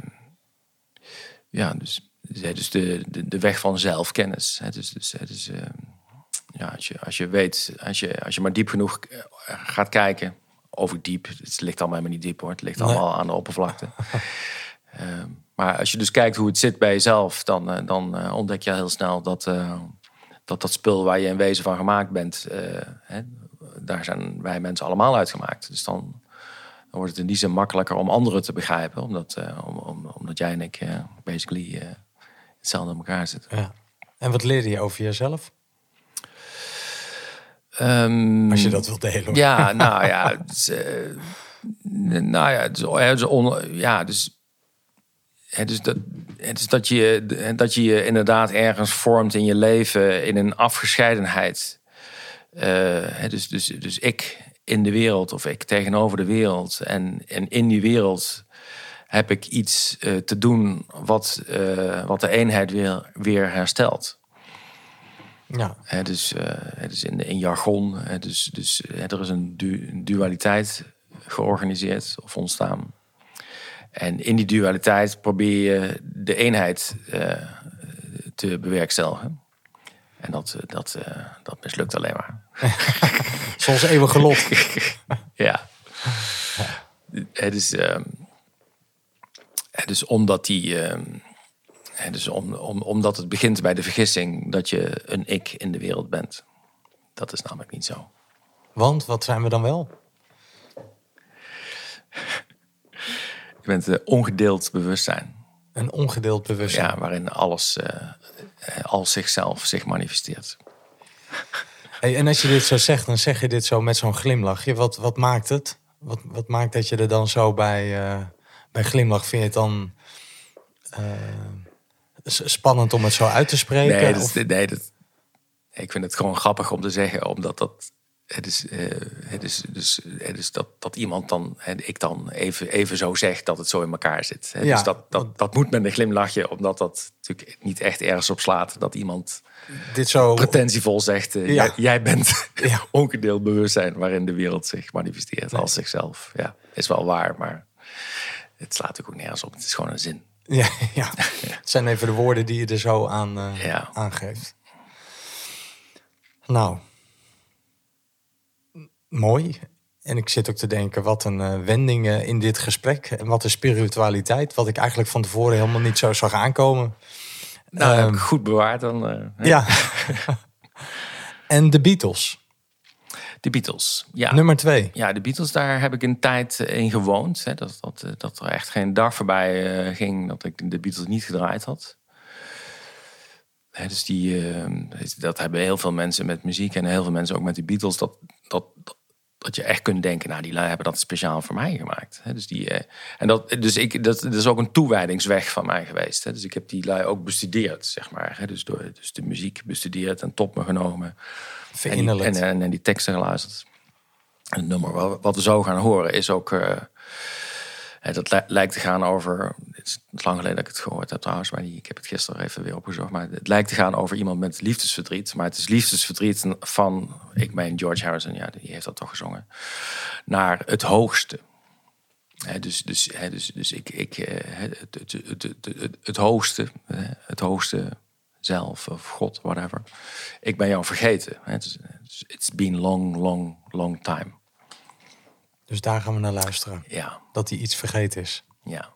ja, dus, dus de, de, de weg van zelfkennis. Hè, dus, dus, dus, eh, ja, als, je, als je weet, als je, als je maar diep genoeg eh, gaat kijken, over diep, het ligt allemaal helemaal niet diep hoor, het ligt Nee. allemaal aan de oppervlakte. Ehm, maar als je dus kijkt hoe het zit bij jezelf, dan, eh, dan eh, ontdek je heel snel dat, eh, dat dat spul waar je in wezen van gemaakt bent, hè, daar zijn wij mensen allemaal uitgemaakt. Dus dan, dan wordt het in die zin makkelijker om anderen te begrijpen, omdat, om, om, omdat jij en ik eh, basically hetzelfde in elkaar zitten. Ja. En wat leerde je over jezelf? Ehm, Als je dat wilt delen. hoor. Ja, nou ja, nou ja, is on- ja, dus, het is dat, het is dat je, dat je je inderdaad ergens vormt in je leven in een afgescheidenheid. Eh, dus, dus, dus ik in de wereld of ik tegenover de wereld en, en in die wereld heb ik iets eh, te doen wat, eh, wat de eenheid weer, weer herstelt. Ja. Dus, dus in, in jargon, dus, dus er is een, du- een dualiteit georganiseerd of ontstaan. En in die dualiteit probeer je de eenheid eh, te bewerkstelligen. En dat, eh, dat, eh, dat mislukt alleen maar. Zoals eeuwige lot. Ja. Het is, ehm, het is omdat die. ehm, het is om, om, omdat het begint bij de vergissing dat je een ik in de wereld bent. Dat is namelijk niet zo. Want wat zijn we dan wel? Je bent ongedeeld bewustzijn. Een ongedeeld bewustzijn. Ja, waarin alles als zichzelf zich manifesteert. Hey, en als je dit zo zegt, dan zeg je dit zo met zo'n glimlachje. Wat, wat maakt het? Wat, wat maakt dat je er dan zo bij, eh, bij glimlach? Vind je het dan eh, spannend om het zo uit te spreken? Nee, dat, Of- nee dat, ik vind het gewoon grappig om te zeggen, omdat dat. Het is, eh, het is, dus, het is dat, dat iemand dan, en ik dan even, even zo zeg dat het zo in elkaar zit. Ja, dus dat, dat, dat moet met een glimlachje, omdat dat natuurlijk niet echt ergens op slaat. Dat iemand dit zo... pretentievol zegt, eh, Ja. jij, jij bent Ja. ongedeeld bewustzijn waarin de wereld zich manifesteert als zichzelf. Ja, is wel waar, maar het slaat ook nergens op. Het is gewoon een zin. Ja, ja. Het zijn even de woorden die je er zo aan Ja. aangeeft. Nou, mooi. En ik zit ook te denken, wat een eh, wending eh, in dit gesprek. En wat een spiritualiteit. Wat ik eigenlijk van tevoren helemaal niet zo zag aankomen. Nou, Ehm, goed bewaard dan. eh. Ja. en de Beatles, De Beatles. Ja. nummer twee. Ja, de Beatles, daar heb ik een tijd in gewoond. Hè, dat, dat, dat er echt geen dag voorbij ging dat ik de Beatles niet gedraaid had. Hè, dus die, eh, dat hebben heel veel mensen met muziek en heel veel mensen ook met de Beatles. Dat, dat, dat, dat je echt kunt denken, nou, die lui hebben dat speciaal voor mij gemaakt. Dus die, eh, en dat, dus ik, dat, dat is ook een toewijdingsweg van mij geweest. Dus ik heb die lui ook bestudeerd, zeg maar. Dus, door, dus de muziek bestudeerd en tot me genomen. En die, en, en, en die teksten geluisterd. En het nummer wat, we zo gaan horen is ook... eh, dat li- lijkt te gaan over... Het is lang geleden dat ik het gehoord heb trouwens. Maar ik heb het gisteren even weer opgezocht. Maar het lijkt te gaan over iemand met liefdesverdriet. Maar het is liefdesverdriet van... Ik meen George Harrison, ja, die heeft dat toch gezongen. Naar het hoogste. Dus, dus, dus, dus ik, ik, eh, het, het, het, het, hoogste, het hoogste zelf of God, whatever. Ik ben jou vergeten. Het is- It's been long, long, long time. Dus daar gaan we naar luisteren. Ja, Dat hij iets vergeten is. ja.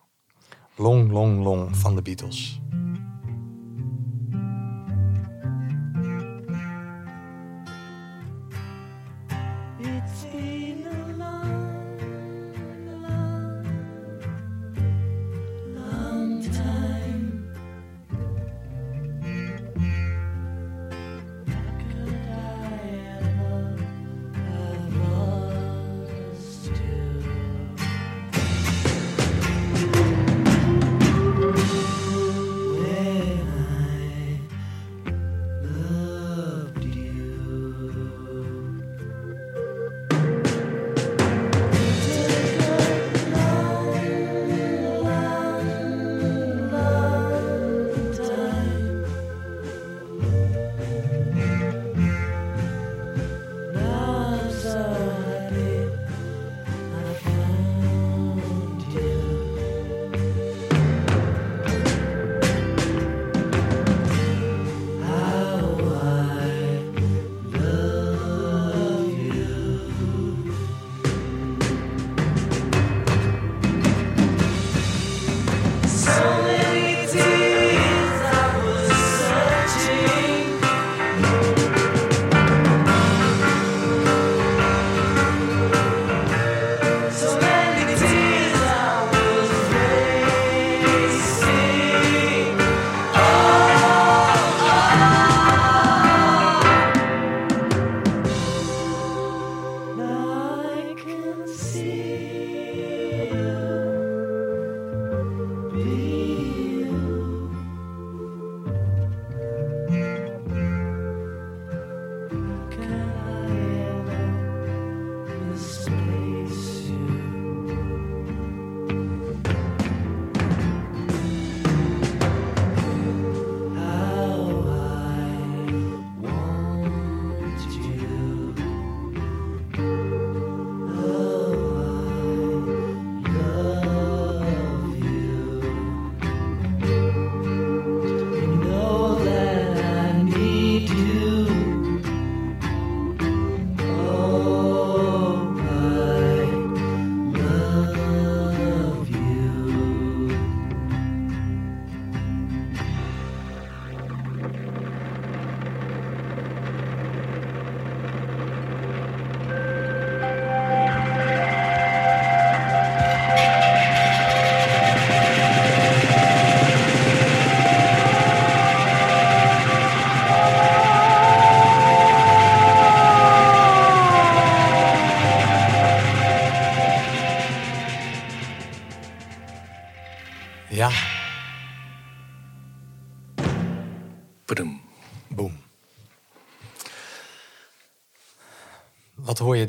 Long, long, long van de Beatles.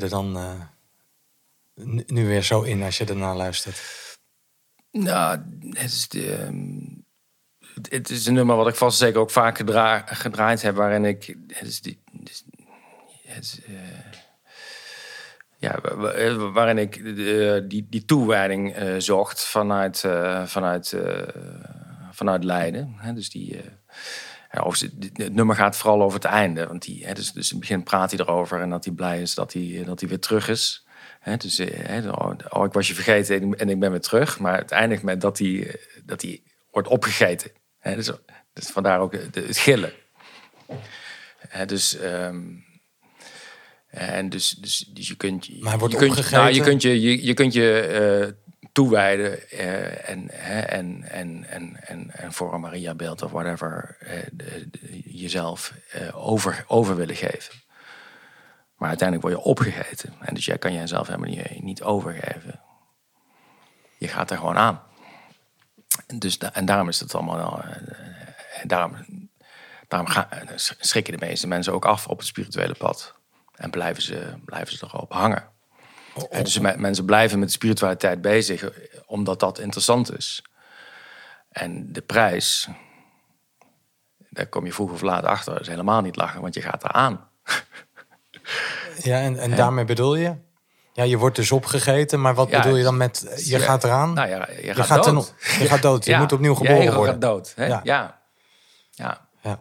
Er dan eh, nu- weer zo in als je ernaar luistert? Nou, het is, de, ehm, het- is een nummer wat ik vast zeker ook vaak gedra- gedraaid heb, waarin ik. Het is die, is- het eh, ja, wa- waarin ik eh, die, die toewijding eh, zocht vanuit, eh, vanuit, eh, vanuit Leiden. Dus die. Eh, het nummer gaat vooral over het einde. Want die, hè, dus, dus in het begin praat hij erover en dat hij blij is dat hij, dat hij weer terug is. Hè, dus, eh, hè, oh, oh, ik was je vergeten en ik- en ik ben weer terug. Maar het eindigt met dat hij, eh, dat hij wordt opgegeten. Hè, dus, dus vandaar ook de- het gillen. Hè, dus, ehm, en dus, dus, dus je kunt je. Maar wordt je kunt, opgegeten? Nou, je kunt je, je, je, kunt je eh, toewijden eh, en, en, en, en, en, en voor een Maria-beeld of whatever eh, jezelf eh, over, over willen geven. Maar uiteindelijk word je opgegeten. En dus jij kan jezelf helemaal niet, niet overgeven. Je gaat er gewoon aan. En, dus, en daarom is het allemaal... eh, en daarom, daarom eh, schrikken de meeste mensen ook af op het spirituele pad. En blijven ze, blijven ze erop hangen. En dus me- mensen blijven met spiritualiteit bezig eh, omdat dat interessant is. En de prijs, daar kom je vroeg of laat achter, dat is helemaal niet lachen, want je gaat eraan. Ja, en, en daarmee bedoel je? Ja, je wordt dus opgegeten, maar wat Ja, bedoel je dan met je ja, gaat eraan? Nou ja, je je gaat, gaat, dood. ten- je gaat dood, je Ja, moet opnieuw je geboren worden. gaat dood. Hè? Ja. Ja. Ja. ja.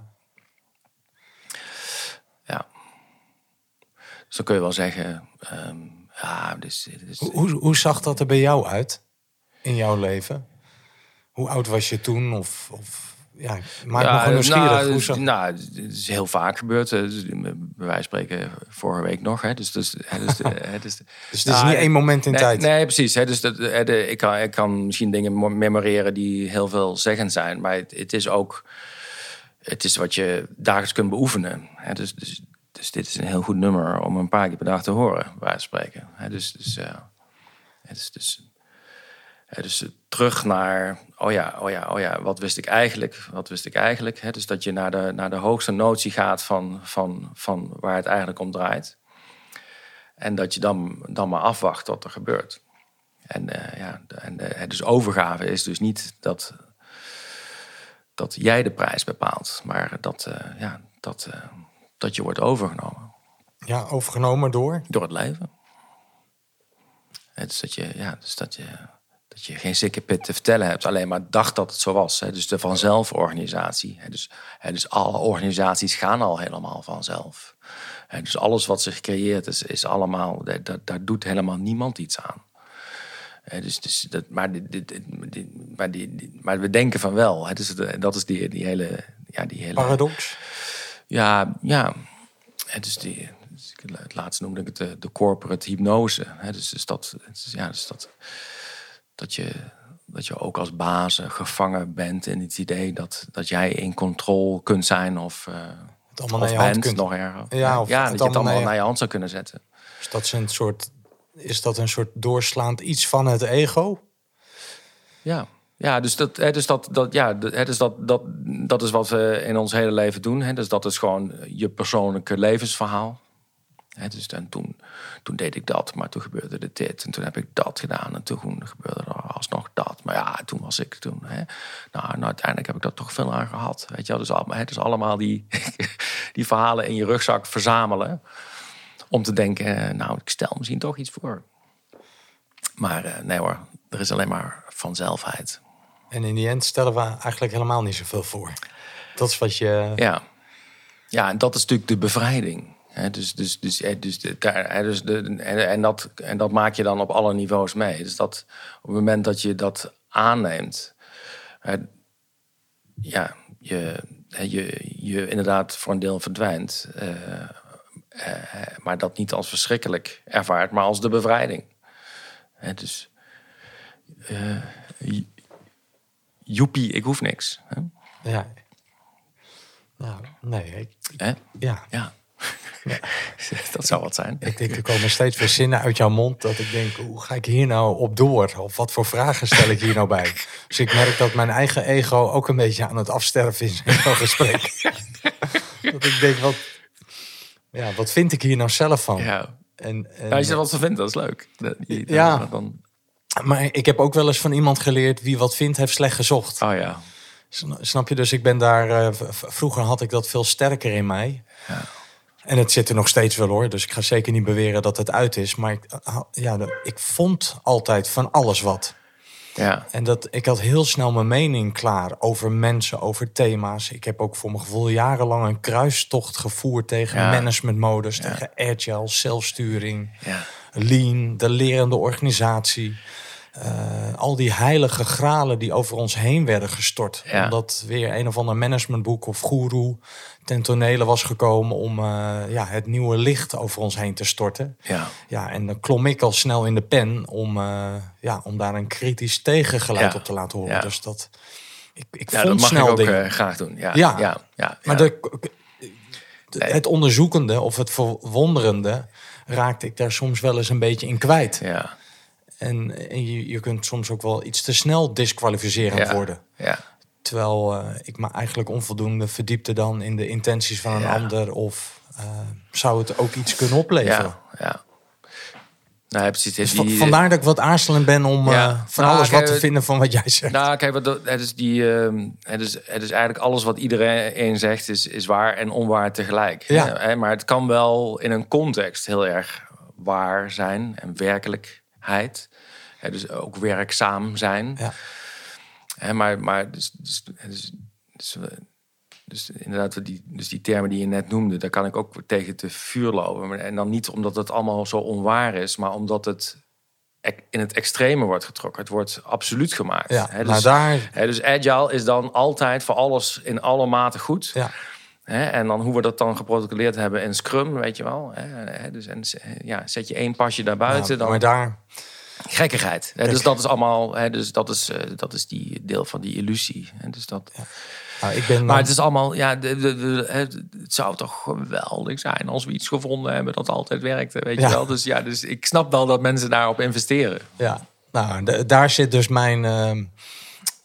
Dus dan kun je wel zeggen, ehm, ja, dus, dus, Hoe, hoe, hoe zag dat er bij jou uit in jouw leven? Hoe oud was je toen? Of, of ja, maak me gewoon nieuwsgierig. Nou, hoe dus- zag... nou, het is heel vaak gebeurd. hè. Dus, bij wijze van spreken vorige week nog. Hè. Dus, dus, hè, dus, hè, dus, dus het is Nou, niet één moment in nee, tijd. Nee, precies. Hè. Dus dat, hè, de, ik, kan, ik kan misschien dingen mo- memoreren die heel veel zeggend zijn. Maar het, het is ook het is wat je dagelijks kunt beoefenen. Hè. Dus, dus, dus dit is een heel goed nummer om een paar keer per dag te horen, van spreken. Hè. Dus, dus, eh, dus, dus terug naar, oh ja, oh ja, oh ja, wat wist ik eigenlijk? Wat wist ik eigenlijk? Dus dat je naar de, naar de hoogste notie gaat van, van, van waar het eigenlijk om draait. En dat je dan, dan maar afwacht wat er gebeurt. En, eh, ja, en dus overgave is dus niet dat, dat jij de prijs bepaalt, maar dat, eh, ja, dat, dat je wordt overgenomen Ja, overgenomen door. door het leven. Het is dat je, ja, dus dat je, dat je geen sikkepit te vertellen hebt, alleen maar dacht dat het zo was. Hè. Dus de vanzelforganisatie. Hè. Dus, hè, dus alle organisaties gaan al helemaal vanzelf. Hè. Dus alles wat zich creëert is, is allemaal, daar, daar- daar doet helemaal niemand iets aan. Dus, dus dat, maar, dit, dit, dit- maar, maar we denken van wel. Dus dat is die, die hele... Ja, die hele Paradox. Ja, ja. Het is die, dus het laatste noemde ik het de, de corporate hypnose. Hè, dus, dus dat, is, ja, dus dat, dat, je, dat je ook als baas eh, gevangen bent in het idee dat, dat jij in controle kunt zijn of, eh Het allemaal of naar je hand kunt. nog erger. Ja, of ja het dat je het allemaal naar je- naar je hand zou kunnen zetten. Is dat een soort, is dat een soort doorslaand iets van het ego? Ja, ja dus, dat, hè, dus, dat, dat, ja, dus dat, dat, dat is wat we in ons hele leven doen. Hè. Dus dat is gewoon je persoonlijke levensverhaal. Hè, dus en toen, toen deed ik dat, maar toen gebeurde er dit. En toen heb ik dat gedaan en toen gebeurde er alsnog dat. Maar ja, toen was ik toen. Hè. Nou, nou, uiteindelijk heb ik dat toch veel aan gehad. Weet je wel? Dus, allemaal, hè, dus allemaal die, die verhalen in je rugzak verzamelen. Om te denken, nou, ik stel misschien toch iets voor. Maar eh, nee hoor, er is alleen maar vanzelfheid. En in die end stellen we eigenlijk helemaal niet zoveel voor. Dat is wat je... Ja, ja en dat is natuurlijk de bevrijding. Dus, dus, dus, dus, daar, dus en, en, dat, en dat maak je dan op alle niveaus mee. Dus dat op het moment dat je dat aanneemt, ja, je, je, je inderdaad voor een deel verdwijnt. eh, eh, maar dat niet als verschrikkelijk ervaart, maar als de bevrijding. Dus, eh, joepie, ik hoef niks. Hè? Ja. Nou, nee. ik- Hè? ja. Ja. dat zou wat zijn. Ik denk, er komen steeds weer zinnen uit jouw mond dat ik denk, hoe ga ik hier nou op door? Of wat voor vragen stel ik hier nou bij? Dus ik merk dat mijn eigen ego ook een beetje aan het afsterven is in zo'n gesprek. dat ik denk, wat, ja, wat vind ik hier nou zelf van? Ja. En, en, Ja, als je er wat vindt, dat is leuk. Dat- je- dan- Ja. Dan, Maar ik heb ook wel eens van iemand geleerd, wie wat vindt, heeft slecht gezocht. oh ja. Sna- Snap je? Dus ik ben daar. eh, vroeger had ik dat veel sterker in mij. Ja. En het zit er nog steeds wel hoor. Dus ik ga zeker niet beweren dat het uit is. Maar ik, ah, ja, ik vond altijd van alles wat. Ja. En dat, ik had heel snel mijn mening klaar over mensen, over thema's. Ik heb ook voor mijn gevoel jarenlang een kruistocht gevoerd tegen Ja. managementmodus, tegen agile, zelfsturing, Ja. lean, de lerende organisatie. Eh, al die heilige gralen die over ons heen werden gestort. Ja. Omdat weer een of ander managementboek of goeroe ten tonele was gekomen om eh, ja, het nieuwe licht over ons heen te storten. Ja. Ja, en dan klom ik al snel in de pen om, eh, ja, om daar een kritisch tegengeluid Ja. op te laten horen. Ja. Dus dat, ik, ik Ja, vond dat mag snel ik ook dingen. graag doen. Ja. Ja. Ja. Maar de- het onderzoekende of het verwonderende raakte ik daar soms wel eens een beetje in kwijt. ja. En, en je, je kunt soms ook wel iets te snel disqualificerend Ja. worden. Ja. Terwijl eh, ik me eigenlijk onvoldoende verdiepte dan in de intenties van een Ja. ander. Of eh, zou het ook iets kunnen opleveren? Ja. Nou, precies. Dus Die- va- vandaar dat ik wat aarzelend ben om Ja. eh, van Nou, alles kijk, wat te vinden van wat jij zegt. Nou, kijk, het is, die, ehm, het, is, het is eigenlijk alles wat iedereen zegt, is, is waar en onwaar tegelijk. Ja. Hè, maar het kan wel in een context heel erg waar zijn en werkelijkheid. Hè, dus ook werkzaam zijn. Ja. Hè, maar maar dus, dus, dus, dus, dus inderdaad, die, dus die termen die je net noemde, daar kan ik ook tegen te vuur lopen. Maar- En dan niet omdat het allemaal zo onwaar is, maar omdat het in het extreme wordt getrokken. Het wordt absoluut gemaakt. Ja, Hè, maar dus, daar... hè, dus agile is dan altijd voor alles in alle mate goed. Ja, Hè, en dan hoe we dat dan geprotocoleerd hebben in Scrum, weet je wel. Dus en, ja, zet je één pasje daarbuiten, ja, dan maar daar... gekkigheid. Dus dat is allemaal, hè, dus dat is, eh, dat is die deel van die illusie. Hè, dus dat, Nou, ik ben maar dan- het is allemaal, ja, de, de, de- het zou toch geweldig zijn als we iets gevonden hebben dat altijd werkte, weet Ja. je wel. Dus ja, dus ik snap wel dat mensen daarop investeren. Ja, nou, daar zit dus mijn, ehm,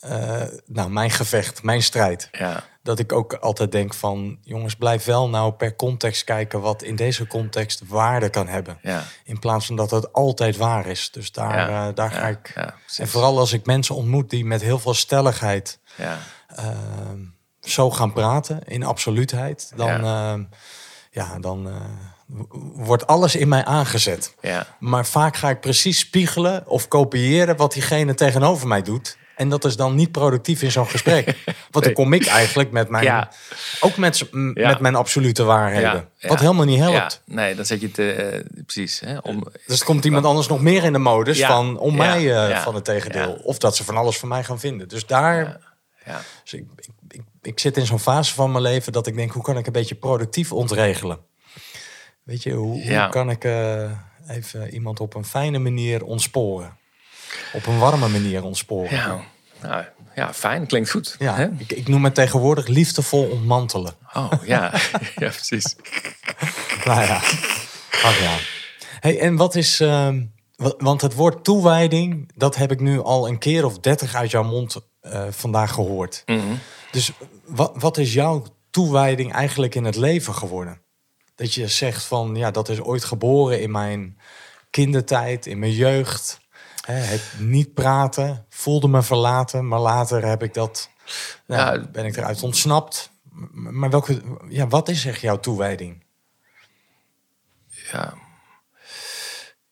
eh, nou, mijn gevecht, mijn strijd. Ja, Dat ik ook altijd denk van, jongens, blijf wel nou per context kijken wat in deze context waarde kan hebben. ja, In plaats van dat het altijd waar is. Dus daar, Ja, eh, daar ga ik. en vooral als ik mensen ontmoet die met heel veel stelligheid ja, ehm, zo gaan praten in absoluutheid, dan, Ja. dan eh, wordt alles in mij aangezet. ja. Maar vaak ga ik precies spiegelen of kopiëren wat diegene tegenover mij doet. En dat is dan niet productief in zo'n gesprek. Want dan kom ik eigenlijk met mijn, Ja. ook met, s- m- Ja. met mijn absolute waarheden. Ja. Wat helemaal niet helpt. Nee, dan zet je het eh, precies. Hè, om, Dus komt iemand anders nog meer in de modus van om mij eh, van het tegendeel. Of dat ze van alles van mij gaan vinden. Dus daar, ja, dus ik, ik, ik, ik zit in zo'n fase van mijn leven dat ik denk, hoe kan ik een beetje productief ontregelen? Weet je, hoe kan ik eh, even iemand op een fijne manier ontsporen? Op een warme manier ontsporen. ja. Nou, ja, fijn, klinkt goed. Ja, Hè? ik, ik noem het tegenwoordig liefdevol ontmantelen. Oh, ja. ja, precies. Nou ja, ach ja. Hey, en wat is... ehm, wa- want het woord toewijding, dat heb ik nu al een keer of dertig uit jouw mond eh, vandaag gehoord. Mhm. Dus wat, wat is jouw toewijding eigenlijk in het leven geworden? Dat je zegt van, ja, dat is ooit geboren in mijn kindertijd, in mijn jeugd. Het niet praten, voelde me verlaten, maar later heb ik dat, nou, Ja. ben ik eruit ontsnapt. Maar welke, ja, wat is echt jouw toewijding? Ja.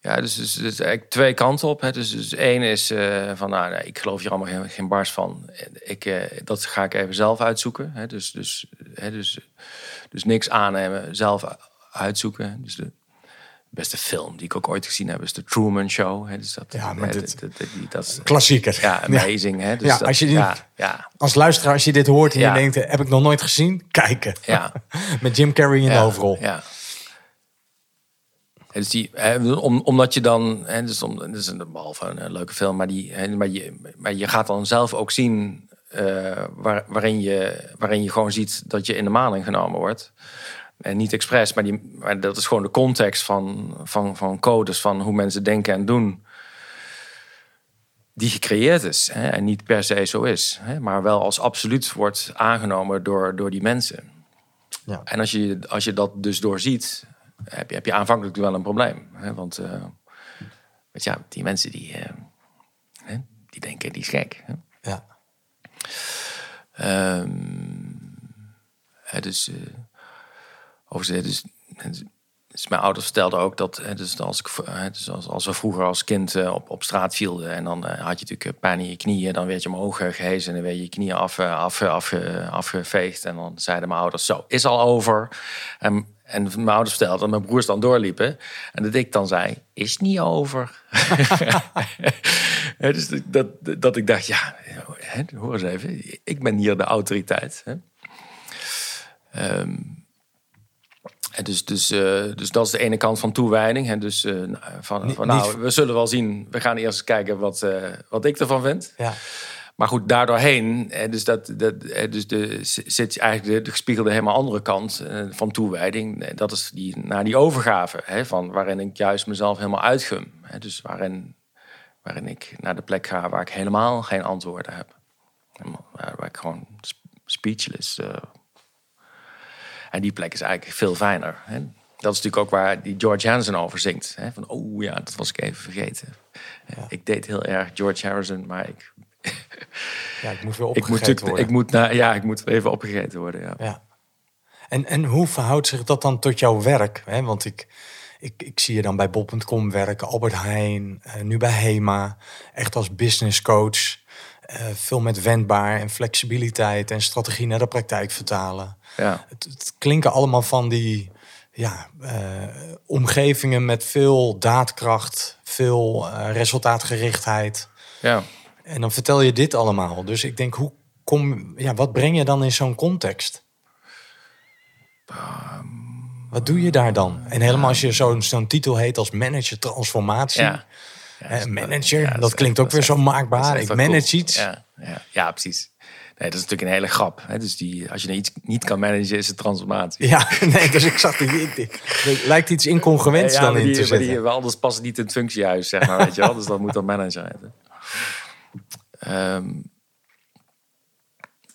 Ja, dus, dus, dus eigenlijk twee kanten op. Hè. Dus, dus één is eh, van, nou, nee, ik geloof hier allemaal geen, geen bars van. Ik, eh, dat ga ik even zelf uitzoeken. Hè. Dus, dus, hè, dus, dus niks aannemen, zelf uitzoeken. Dus de beste film die ik ook ooit gezien heb is The Truman Show. Hè. Dus dat, Ja, maar hè, dit- dat, dat, die- dat is Klassieker. ja, amazing. Hè. Dus Ja, dat- als je die- ja, ja, Als luisteraar, als je dit hoort en Ja. je denkt, eh, heb ik nog nooit gezien? Kijken. ja. Met Jim Carrey in de ja, hoofdrol. Ja. Dus die, hè, om, omdat je dan, hè, dus om, dat is een, behalve een, eh, leuke film, maar, die, hè, maar, je, maar je gaat dan zelf ook zien eh, waar, waarin, je, waarin je gewoon ziet dat je in de maling genomen wordt. En niet expres, maar, die, maar dat is gewoon de context van, van, van codes, van hoe mensen denken en doen. Die gecreëerd is hè, en niet per se zo is, hè, maar wel als absoluut wordt aangenomen door, door die mensen. Ja. En als je, als je dat dus doorziet, heb je, heb je aanvankelijk wel een probleem. Hè? Want eh, weet je, ja, die mensen die, eh, hè, die denken, die is gek. Hè? Ja. Hè, dus, eh overigens, dus, dus, mijn ouders vertelden ook dat, dus als, ik, dus als, als we vroeger als kind eh, op, op straat vielden en dan eh, had je natuurlijk eh, pijn in je knieën, dan werd je omhoog eh, gehezen en dan werd je knieën af, af, af, afgeveegd. En dan zeiden mijn ouders, zo, is al over. En, en mijn ouders vertelden dat mijn broers dan doorliepen. En dat ik dan zei, is niet over. Dus dat, dat ik dacht, ja, hoor eens even. Ik ben hier de autoriteit. Hè. Dus, dus, eh, dus dat is de ene kant van toewijding. En dus eh, van, Niet- van nou, niet- we zullen wel zien. We gaan eerst kijken wat, eh, wat ik ervan vind. Ja. Maar goed, daardoorheen, dus, dat, dat, dus de, zit eigenlijk de, de gespiegelde helemaal andere kant van toewijding. Dat is die, naar die overgave, hè, van waarin ik juist mezelf helemaal uitgum. Hè, dus waarin, waarin ik naar de plek ga waar ik helemaal geen antwoorden heb. Waar, waar ik gewoon sp- speechless. En die plek is eigenlijk veel fijner. Hè. Dat is natuurlijk ook waar die George Harrison over zingt. Hè, van, oh ja, dat was ik even vergeten. Ik deed heel erg George Harrison, maar ik ja, ik moet weer ik moet, opgegeten worden. ik moet, ja, ik moet even opgegeten worden. Ja. Ja. En, en hoe verhoudt zich dat dan tot jouw werk? Hè? Want ik, ik, ik zie je dan bij Bob.com werken, Albert Heijn, eh, nu bij HEMA. Echt als business coach. eh, veel met wendbaar en flexibiliteit en strategie naar de praktijk vertalen. Ja. Het, het klinken allemaal van die ja, eh, omgevingen met veel daadkracht, veel eh, resultaatgerichtheid. Ja. En dan vertel je dit allemaal. Dus ik denk, hoe kom, ja, wat breng je dan in zo'n context? Wat doe je daar dan? En helemaal als je zo'n zo'n titel heet als manager transformatie. Ja. Eh, manager, dat, klinkt ook weer zo maakbaar. Ik manage cool. iets. Ja, ja, ja, precies. Nee, dat is natuurlijk een hele grap. Hè? Dus die, als je iets niet kan managen, is het transformatie. Ja, nee, dus ik zag die. ik- ik- lijkt iets incongruents Ja, dan maar in die, te maar zetten. die, wel, anders past niet in het functiehuis, zeg maar. Weet je wel? Dus dat moet dan manager heten. Ehm,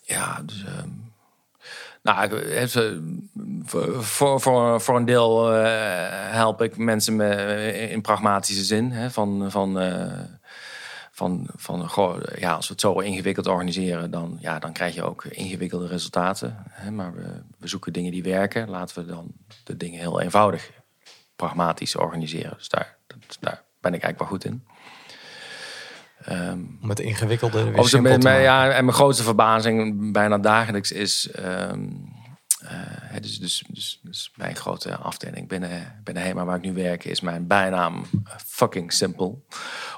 ja, dus... ehm, nou, voor, voor, voor een deel eh, help ik mensen me, in pragmatische zin. Hè, van, van, eh, van, van goh, ja, als we het zo ingewikkeld organiseren, dan, ja, dan krijg je ook ingewikkelde resultaten. Hè, maar we, we zoeken dingen die werken. Laten we dan de dingen heel eenvoudig, pragmatisch organiseren. Dus daar, dat, daar ben ik eigenlijk wel goed in. Ehm, Om het ingewikkelde weer simpel mijn, maken. ja, en mijn grootste verbazing bijna dagelijks is... ehm, eh, hè, dus, dus, dus, dus mijn grote afdeling binnen, binnen HEMA waar ik nu werk... is mijn bijnaam fucking simpel.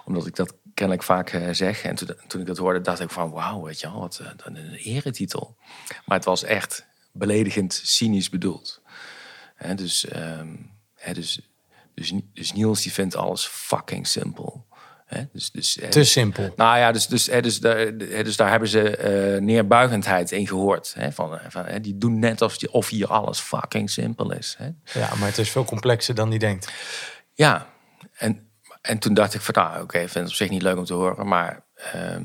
Omdat ik dat kennelijk vaak eh, zeg. En toen, toen ik dat hoorde, dacht ik van... Wauw, weet je wel, wat eh, dan een eretitel. Maar het was echt beledigend cynisch bedoeld. Hè, dus, ehm, hè, dus, dus, dus Niels die vindt alles fucking simpel. Hè, dus, dus, Te simpel. nou ja, dus, dus, dus, daar, dus daar hebben ze eh, neerbuigendheid in gehoord. Hè, van, van, die doen net of, die, of hier alles fucking simpel is. Hè. Ja, maar het is veel complexer dan die denkt. Ja, en, en toen dacht ik van, nou oké, ik vind het op zich niet leuk om te horen. Maar ehm,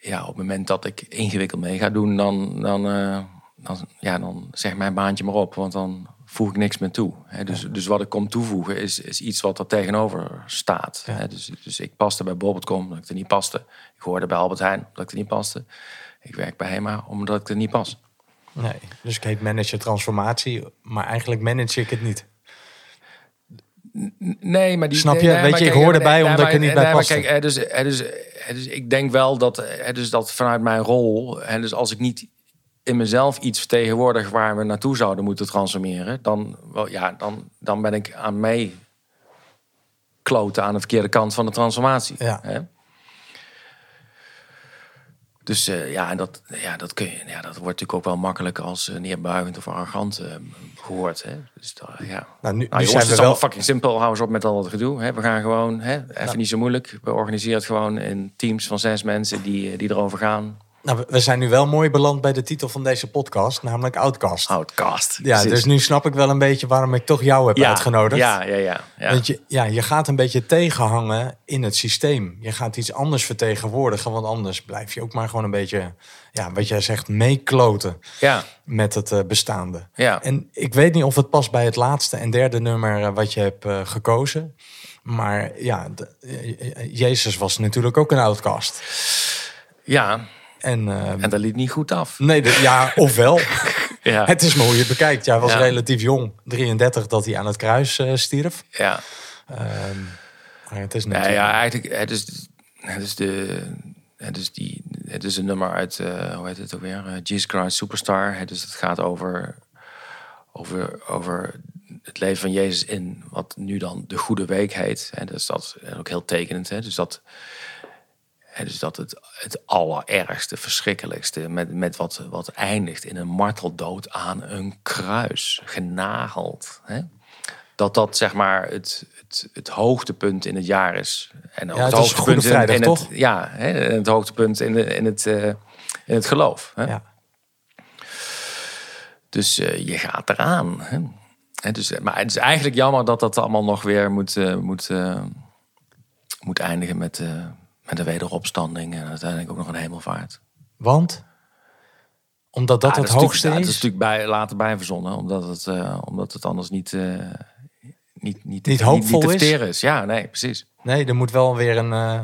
ja, op het moment dat ik ingewikkeld mee ga doen, dan, dan, eh, dan, ja, dan zeg mijn baantje maar op. Want dan voeg ik niks meer toe. Hè. Dus, dus wat ik kom toevoegen is, is iets wat er tegenover staat. Ja. Hè. Dus, dus ik paste bij Bol.com omdat ik er niet paste. Ik hoorde bij Albert Heijn omdat ik er niet paste. Ik werk bij HEMA omdat ik er niet pas. Nee, dus ik heet manager transformatie, maar eigenlijk manage ik het niet. Nee, maar die. Snap je? nee, Weet je, ik hoor erbij nee, omdat ik er niet bij paste. Kijk, dus, dus, dus ik denk wel dat, dus dat vanuit mijn rol, dus als ik niet in mezelf iets vertegenwoordig waar we naartoe zouden moeten transformeren, dan, wel, ja, dan, dan ben ik aan mij kloten aan de verkeerde kant van de transformatie. Ja. Hè? Dus eh, ja, en dat, ja, dat, kun je, ja, dat wordt natuurlijk ook wel makkelijk als uh, neerbuigend of arrogant eh, gehoord. Hè? Dus dat, ja. Nou, nu, Nou, nu jongens, zijn het we is wel... fucking simpel. Hou eens op met al dat gedoe. Hè? We gaan gewoon, hè? even niet zo moeilijk. We organiseren het gewoon in teams van zes mensen die, die erover gaan. Nou, we- zijn nu wel mooi beland bij de titel van deze podcast, namelijk Outcast. Outcast. ja, Precies. dus nu snap ik wel een beetje waarom ik toch jou heb ja, uitgenodigd. Ja, ja, ja. ja. Want je, ja, je gaat een beetje tegenhangen in het systeem. Je gaat iets anders vertegenwoordigen, want anders blijf je ook maar gewoon een beetje, ja, wat jij zegt, meekloten ja, met het eh, bestaande. ja. En ik weet niet of het past bij het laatste en derde nummer eh, wat je hebt eh, gekozen. Maar ja, de- Jezus was natuurlijk ook een outcast. ja. En, eh, En dat liep niet goed af. nee, de, ja, ofwel. Ja, het is maar hoe je het bekijkt. Jij was Ja. relatief jong, 33, dat hij aan het kruis eh, stierf. ja. Ehm, maar het is Nee, natuurlijk... ja, eigenlijk, het is, het is de... Het is, die, het is een nummer uit, eh, hoe heet het ook weer? Eh, Jesus Christ Superstar. Het, dus het gaat over, over, over het leven van Jezus in wat nu dan de Goede Week heet. En dus dat is ook heel tekenend. Hè? Dus dat, dus dat het, het allerergste, verschrikkelijkste... met, met wat, wat eindigt in een marteldood aan een kruis. Genageld. Hè? Dat dat zeg maar het, het, het hoogtepunt in het jaar is. En ook Ja, het, hoogtepunt Vrijdag, in, toch? het, ja, hè, het hoogtepunt in, de, in, het, eh, in het geloof. Hè? ja. Dus eh, je gaat eraan. Hè? Hè, dus, maar het is eigenlijk jammer dat dat allemaal nog weer moet, eh, moet, eh, moet eindigen met, eh, met een wederopstanding. En uiteindelijk ook nog een hemelvaart. Want? Omdat dat Ja, het hoogste natuurlijk- is? ja, Dat is natuurlijk bij, later bij verzonnen. Omdat het, eh, omdat het anders niet, eh, niet, niet, Niet hoopvol niet, is? is. Ja, nee, precies. Nee, er moet wel weer een, eh,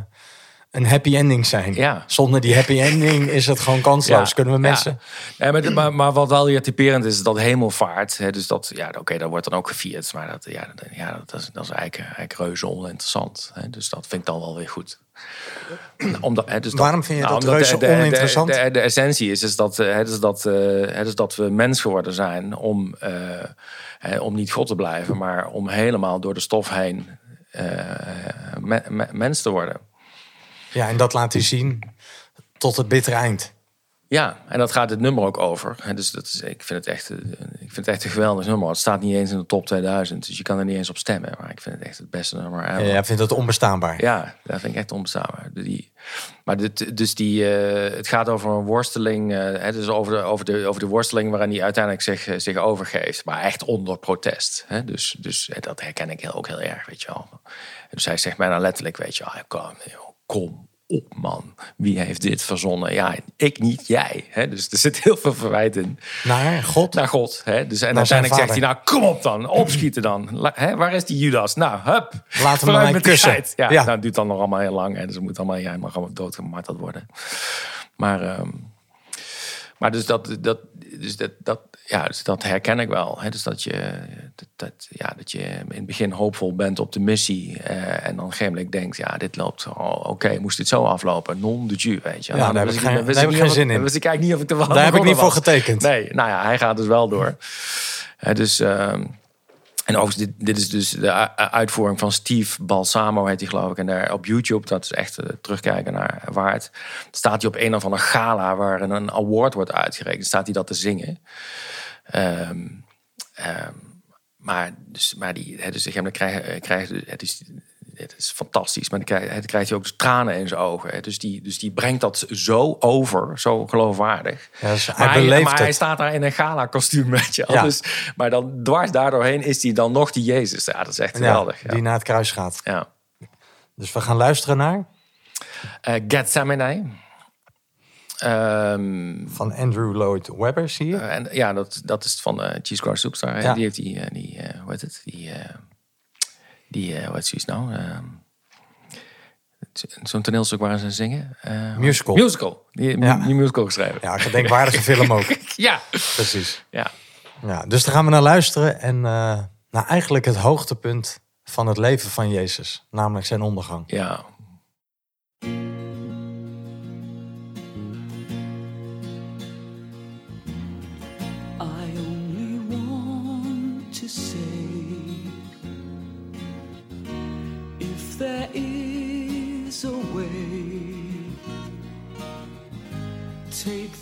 een happy ending zijn. Ja. Zonder die happy ending is het gewoon kansloos. Kunnen we mensen... Ja. Maar, maar, maar wat wel weer typerend is, dat hemelvaart. Hè, dus dat, ja, oké, dat wordt dan ook gevierd. Maar dat, ja, dat, ja, dat, is, dat is eigenlijk, eigenlijk reuze oninteressant. Hè, dus dat vind ik dan wel weer goed. Omdat, hè, dus dat- Waarom vind je dat omdat reuze de, oninteressant? De, de, de essentie is, is, dat, eh, hè, dus dat, eh, hè, dus dat we mens geworden zijn om, eh, hè, om niet God te blijven, maar om helemaal door de stof heen me- me- mens te worden. Ja, en dat laat hij zien tot het bittere eind. Ja, en dat gaat het nummer ook over. Dus dat is, ik, vind het echt, ik vind het echt een geweldig nummer. Het staat niet eens in de top 2000, dus je kan er niet eens op stemmen. Maar ik vind het echt het beste nummer. ever. Ja, jij vindt het onbestaanbaar. Ja, dat vind ik echt onbestaanbaar. Die, maar dit, dus die, eh, het gaat over een worsteling. eh, hè, dus over de, over, de, over de worsteling waarin hij uiteindelijk zich, eh, zich overgeeft. Maar echt onder protest. Hè? Dus, dus dat herken ik heel, ook heel erg, weet je wel. Dus hij zegt bijna letterlijk, weet je wel, kom, joh, kom op man. Wie heeft dit verzonnen? Ja, ik niet, jij. Hè? Dus er zit heel veel verwijt in Naar God. naar God. Hè? Dus, en Naar uiteindelijk zegt hij, nou kom op dan, opschieten dan. Hè? Waar is die Judas? Nou, hup. hem Vooruit mij met kussen. Ja, Ja. Nou, het duurt dan nog allemaal heel lang. Hè? Dus moet allemaal, jij mag allemaal doodgemarteld worden. Maar, ehm, maar dus dat, dat, dus dat, dat, ja, dus dat herken ik wel. Hè? Dus dat je, dat, dat- ja, dat je in het begin hoopvol bent op de missie. eh, en dan gegeven denkt, ja, dit loopt, oh, oké, moest dit zo aflopen? Non de jus, weet je. Ja, Nou, daar heb ik geen- daar heb ik geen zin in. wist ik eigenlijk niet of ik er wel Daar heb ik niet voor getekend. Nee, nou ja, hij gaat dus wel door. Dus, ehm, en overigens, dit, is dus de uitvoering van Steve Balsamo, heet hij geloof ik. En daar op YouTube, dat is echt eh, terugkijken naar waard. Staat hij op een of andere gala waar een, award wordt uitgereikt. Staat hij dat te zingen. Ehm, ehm, maar, dus, maar die, dus ik heb dan krijg, krijg het is, het is fantastisch, maar dan krijg, dan krijgt hij ook dus tranen in zijn ogen. hè. Dus die, dus die brengt dat zo over, zo geloofwaardig. Ja, dus hij maar, hij, maar hij staat daar in een gala kostuum, weet je. Ja. Dus, maar dan dwars daardoorheen is hij dan nog die Jezus. Ja, dat is echt geweldig. Ja. die naar het kruis gaat. Ja. Dus we gaan luisteren naar Eh, Gethsemane. Ehm, van Andrew Lloyd Webber, zie je? en ja, dat, dat is van eh Cheese Cross Superstar. Ja. Die heeft die, eh, die eh, hoe heet het? Die, eh die eh, wat is nou? Ehm, Zo'n toneelstuk waar ze zingen. Eh, Musical. Musical. Die, Ja. die musical geschreven. Ja, gedenkwaardige film ook. Ja. Precies. ja. Ja, dus daar gaan we naar luisteren. En eh nou, eigenlijk het hoogtepunt van het leven van Jezus. Namelijk zijn ondergang. Ja.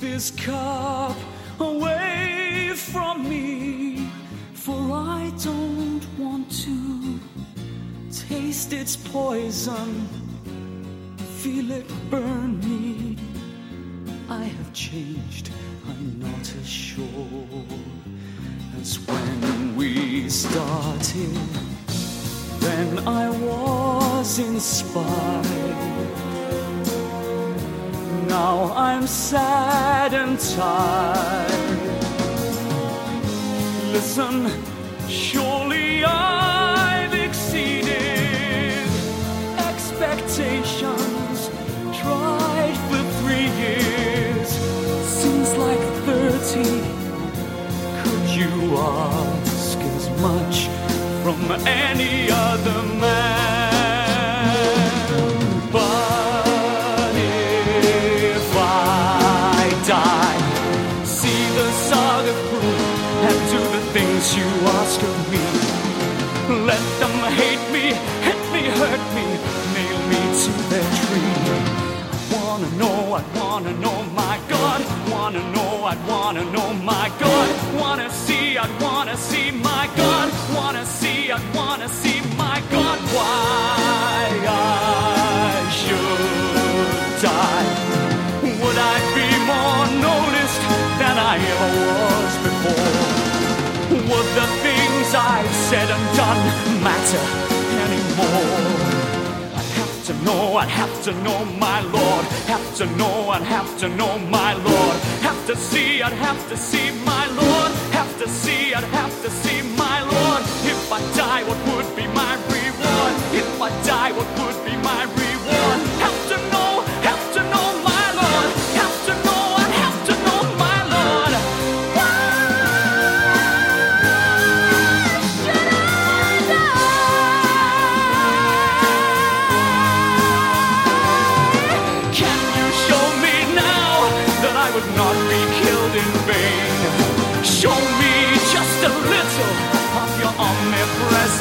This cup away from me, for I don't want to taste its poison, feel it burn me. I have changed, I'm not as sure as when we started. Then I was inspired. Now I'm sad and tired. Listen, surely I've exceeded expectations. Tried for three years, seems like thirty. Could you ask as much from any other man? Things you ask of me. Let them hate me, hit me, hurt me, nail me to their tree. Wanna know, I wanna know, my God. Wanna know, I wanna know, my God. Wanna see, I wanna see, my God. Wanna see, I wanna see, my God. Why I should die. Would I be more noticed than I ever was I've said and done matter anymore? I'd have to know, I'd have to know my Lord. Have to know, I'd have to know my Lord. Have to see, I'd have to see my Lord. Have to see, I'd have to see my Lord. If I die, what would be my reward? If I die, what would be my reward?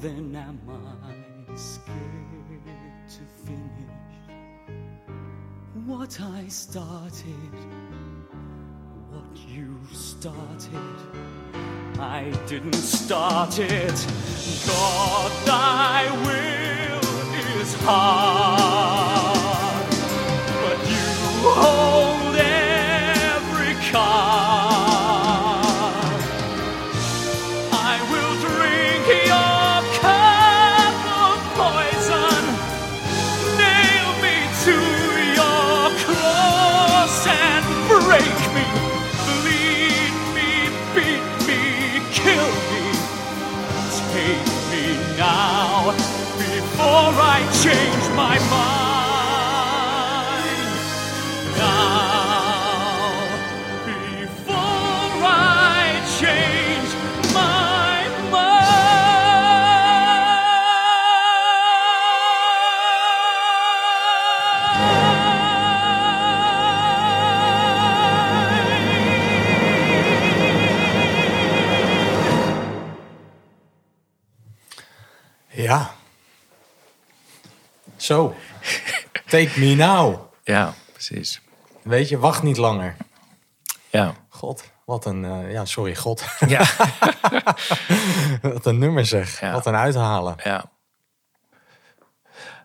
Then am I scared to finish? what I started, what you started. I didn't start it. God, thy will is hard, but you hold me now. Ja, precies. Weet je, wacht niet langer. Ja. God, wat een, eh, ja, sorry, God. Ja, wat een nummer zeg. Ja. Wat een uithalen. ja.